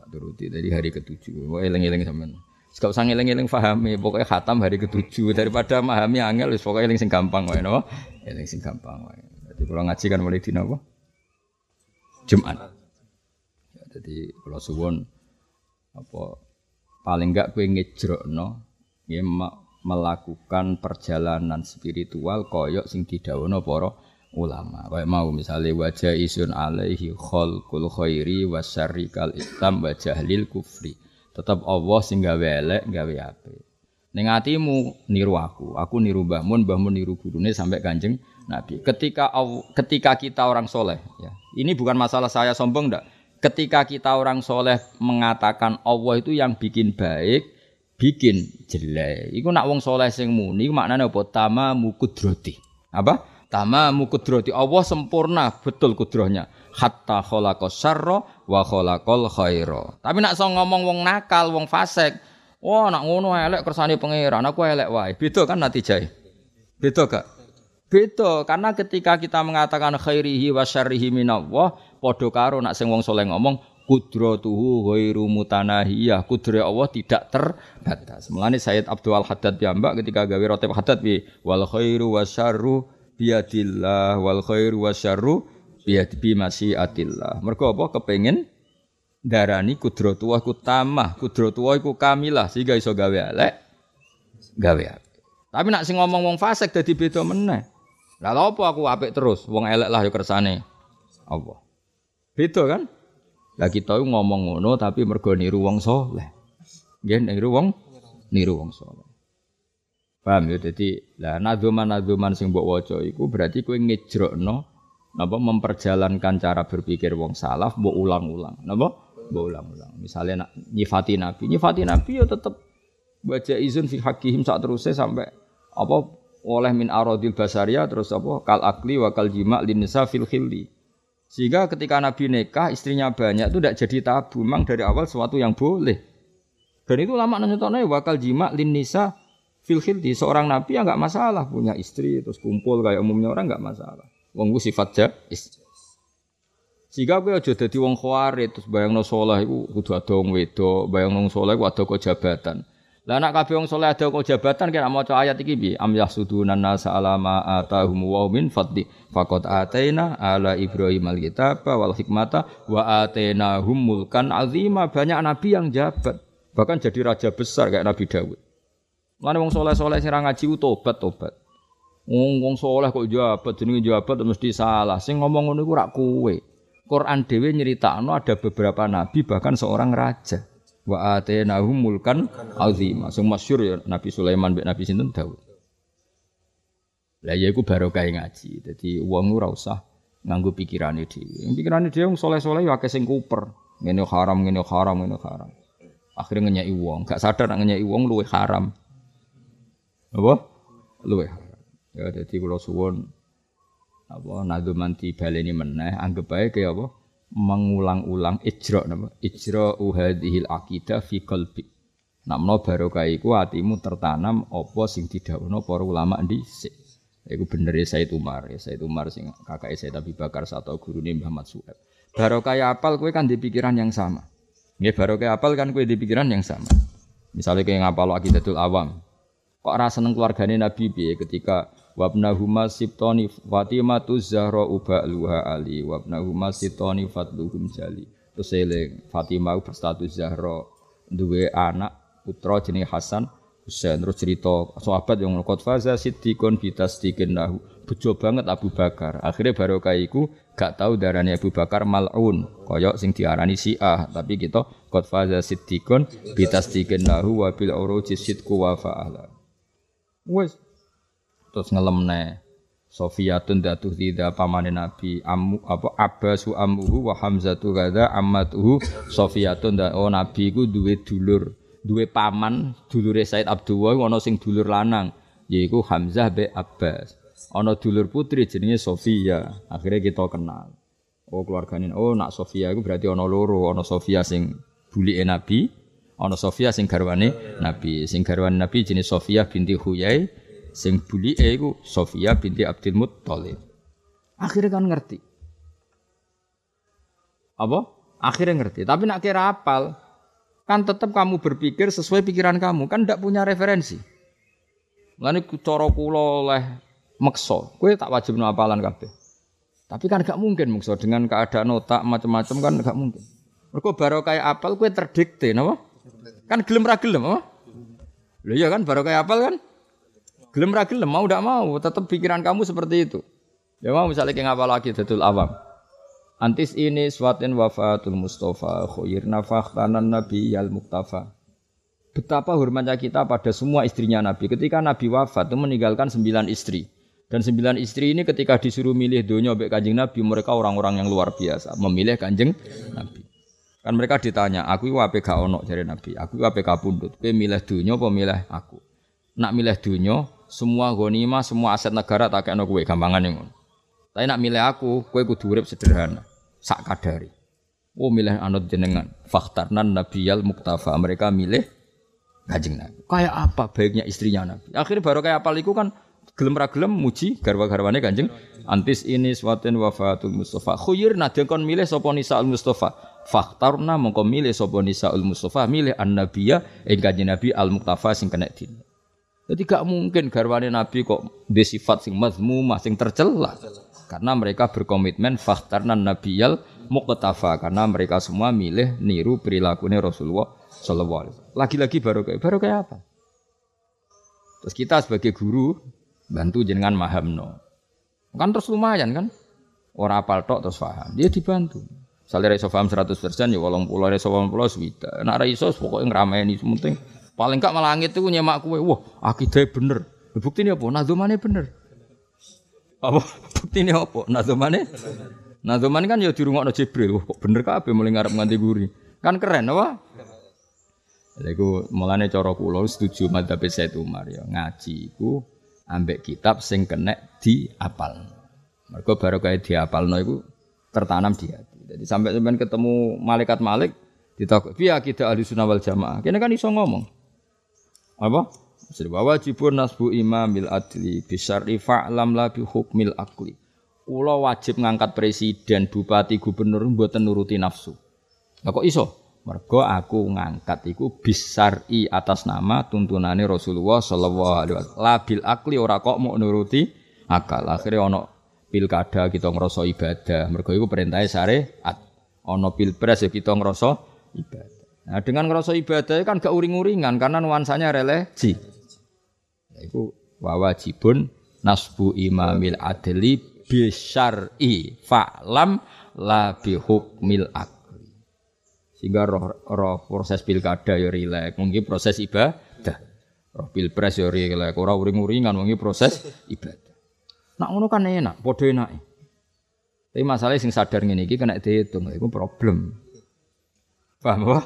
Speaker 1: Tak turuti dari hari ketujuh. Wae eling-eling sampean. Gak usah ngeling-eling pahami, pokoknya khatam hari ketujuh daripada memahami angel, pokoknya eling sing gampang wae napa? Eling sing gampang wae. Jadi kalau ngaji kan mulai dina apa? Jumat. Ya, jadi kalau suwon apa paling enggak kue ngejrokno ya melakukan perjalanan spiritual koyok sing didhawuhna para ulama. Kayak mau misalnya wajah isun alaihi khalqul khairi wasyarri kal islam wa jahlil kufri. Tetap Allah sing gawe elek gawe apik. Ning atimu niru aku aku niru Mbah Mun Mbah Mun niru gurune sampai Kanjeng Nabi. Ketika ketika kita orang soleh ya. Ini bukan masalah saya sombong ndak. Ketika kita orang soleh mengatakan Allah itu yang bikin baik bikin jelek iku nak wong soleh sing muni maknanya apa tama mukudroti apa tama mukudroti Allah sempurna betul kudrohnya hatta khalaqa syarra wa khalaqal khaira. Tapi nak so ngomong wong nakal, wong fasik, wah nak ngono elek kersane pangeran, aku elek wae. Beda kan natijae. Beda gak? Beda karena ketika kita mengatakan khairihi wa syarrihi minallah, padha karo nak sing wong saleh ngomong kudratuhu ghairu mutanahiyah kudrat Allah tidak terbatas. Mulane Sayyid Abdul Haddad piyambak ketika gawe rotib haddad bi wal khairu wasyarru biadillah wal khairu wasyarru bi masyiatillah. Mergo apa kepengin darani kudratuwa ku tamah, kudratuwa iku kamilah sehingga iso gawe elek gawe. Tapi nak sing ngomong wong fasik dadi beda meneh. Lah apa aku apik terus, wong elek lah ya kersane Allah. Beda kan? Lah kita ngomong ngono tapi mergo niru wong saleh. Nggih niru wong niru wong saleh. Paham ya? Jadi lah nadzuman-nadzuman sing mbok waca iku berarti kowe ngejrokno napa memperjalankan cara berpikir wong salaf mbok ulang-ulang napa mbok ulang-ulang misalnya nak nyifati nabi nyifati nabi ya tetep baca izin fi hakihim saat terusnya sampai apa oleh min arodil basaria terus apa kal akli wa kal jima linisa fil khilli sehingga ketika Nabi nikah istrinya banyak itu tidak jadi tabu memang dari awal sesuatu yang boleh dan itu lama nanya wakal jima linisa fil khilli seorang Nabi ya nggak masalah punya istri terus kumpul kayak umumnya orang nggak masalah Wong sifat jais. Jika kowe aja dadi wong khawarit terus bayangno saleh iku kudu ada wong wedok, bayangno wong saleh iku ada kok jabatan. Lah nak kabeh wong saleh ada kok jabatan kan maca ayat iki piye? Am yahsuduna nasa alama atahum wa min fadli faqad ataina ala Ibrahim alkitaba wal hikmata wa atainahum mulkan azima. Banyak nabi yang jabat, bahkan jadi raja besar kayak Nabi Dawud. Mana wong saleh-saleh sing ngaji tobat tobat. Wong wong saleh kok jabat jenenge jabat mesti salah. Sing ngomong ngono iku rak kowe. Quran dhewe nyeritakno ada beberapa nabi bahkan seorang raja wa atainahum mulkan azima. Sing masyhur ya Nabi Sulaiman mbek Nabi sinten Daud. Lah ya iku barokah ngaji. Dadi wong ora usah nganggo pikirane dhewe. Pikirane dhewe wong saleh-saleh ya akeh sing kuper. Ngene haram, ngene haram, ngene haram. Akhirnya ngenyai wong, gak sadar nak ngenyai wong luwe haram. Apa? Luwe haram. Ya dadi kula suwun apa nadumanti baleni meneh anggap bae kaya apa? Mengulang-ulang ijra napa? Ijra uhadhil aqidah fi qalbi. Namno barokah iku atimu tertanam apa sing didhawuhna para ulama dhisik iku bener ya Said Umar. Ya Said Umar sing kakake Said Abi Bakar satu gurune Muhammad Suhaib. Barokah apal kowe kan di pikiran yang sama. Nggih barokah apal kan kowe di pikiran yang sama. Misalnya kayak ngapal aqidatul awam. Kok rasa seneng keluargane Nabi piye ketika wabnahuma sibtoni Fatimatu Zahra luha ali. Wabnahuma sibtoni fatluhum jali. Terus eling Fatimah berstatus Zahra. Duwe anak putra jenenge Hasan. Husain terus cerita sahabat yang ngekot faza siddiqon bitasdiqin nahu bejo banget Abu Bakar. Akhirnya barokah iku gak tahu darahnya Abu Bakar mal'un. Koyok sing diarani Syiah. Tapi kita qad faza siddiqon bitasdiqin nahu wa bil uruji sidqu wa wes terus ngelemne Sofiyatun datuh tidak pamane Nabi. Amu apa Abbasu amuhu wa Hamzatu kada ammatuhu. Sofiyatun da oh Nabi ku duwe dulur. Duwe paman dulure Said Abdullah ana sing dulur lanang yaiku Hamzah be Abbas. Ana dulur putri jenenge Sofia. Akhirnya kita kenal. Oh keluargane oh nak Sofia itu berarti ana loro. Ana Sofia sing bulike Nabi ana Sofia sing garwane Nabi. Sing garwane Nabi jenenge Sofia binti Huyai sing bulike iku Sofia binti Abdul Muttalib. Akhirnya kan ngerti. Apa? Akhirnya ngerti. Tapi nak kira apal, kan tetap kamu berpikir sesuai pikiran kamu, kan tidak punya referensi. Lani cara kula oleh meksa, kowe tak wajib apalan kabeh. Tapi kan gak mungkin meksa dengan keadaan otak macam-macam kan gak mungkin. Mergo baru kayak apal kowe terdikte napa? Kan gelem ra gelem apa? Lho iya kan baru kayak apal kan? Gelem ra gelem mau ndak mau, tetap pikiran kamu seperti itu. Ya mau misalnya kayak ngapa lagi datul awam. Antis ini swatin wafatul Mustafa khairna fakhtanan nabi yal muktafa. Betapa hormatnya kita pada semua istrinya Nabi. Ketika Nabi wafat itu meninggalkan sembilan istri. Dan sembilan istri ini ketika disuruh milih dunia baik kanjeng Nabi, mereka orang-orang yang luar biasa. Memilih kanjeng Nabi. Kan mereka ditanya, aku wape gak ono dari Nabi, aku wape kapundut, kowe milih dunia apa milih aku? Nak milih dunia, semua gonima, semua aset negara tak kena kue gampangan ngono. Tapi nak milih aku, kue kudu urip sederhana, sak kadari. Oh milih anut jenengan, faktarnan nabiyal muktafa. Mereka milih kajing Nabi. Kayak apa baiknya istrinya Nabi? Akhirnya baru kayak apa liku kan gelem ra gelem muji garwa-garwane Kanjeng antis ini suatin wafatul Mustafa khuyir kon milih sapa nisa al Mustafa faktarna mongko milih sapa nisa al Mustafa milih an nabiya Kanjeng Nabi al Muktafa sing kena din jadi gak mungkin garwane Nabi kok di sifat sing mazmumah, sing tercela. Karena mereka berkomitmen fakhtarnan nabiyal muqtafa karena mereka semua milih niru perilakunya Rasulullah sallallahu alaihi wasallam. Lagi-lagi baru kayak apa? Terus kita sebagai guru bantu jenengan mahamno. Kan terus lumayan kan? Orang apal tok terus paham. Dia dibantu. Misalnya reso paham 100% ya walau pulau reso paham pulau swita. Nak reso pokoknya ngeramein itu penting. Paling gak malangit itu nyemak kue. Wah, akidah bener. Bukti ini apa? Nazumane bener. Apa? Bukti ini apa? Nazumane? Nazumane kan ya dirungokno Jibril. Wah, kok bener kabeh mulai ngarep nganti guri. Kan keren apa? Lha iku mulane cara kula setuju madzhab Said Umar ya. Ngaji iku ambek kitab sing kenek diapal. Mergo baru kayak diapalno iku tertanam di hati. Jadi sampai sampean ketemu malaikat Malik ditakut, "Piye akidah ahli sunnah jamaah?" Kene kan iso ngomong apa? Wa wajibun nasbu imamil adli bisyarri fa'lam la bi hukmil akli. Kula wajib ngangkat presiden, bupati, gubernur mboten nuruti nafsu. Lah kok iso? Mergo aku ngangkat iku bisari atas nama tuntunane Rasulullah sallallahu alaihi wasallam. Labil akli ora kok mau nuruti akal. Akhirnya ono pilkada kita ngerasa ibadah. Mergo iku perintahnya syariat. Ono pilpres ya kita ngerasa ibadah. Nah, dengan ngerasa ibadah kan gak uring-uringan karena nuansanya religi. Iku wawajibun nasbu imamil adli bisyar'i fa'lam la bihukmil ak sehingga roh, roh proses pilkada ya rilek, mungkin proses ibadah. Roh pilpres ya rilek, ora uring-uringan mungkin proses ibadah. Nak ngono kan enak, padha enak. Tapi masalahnya sing sadar ngene iki kena dihitung, itu problem. Paham apa?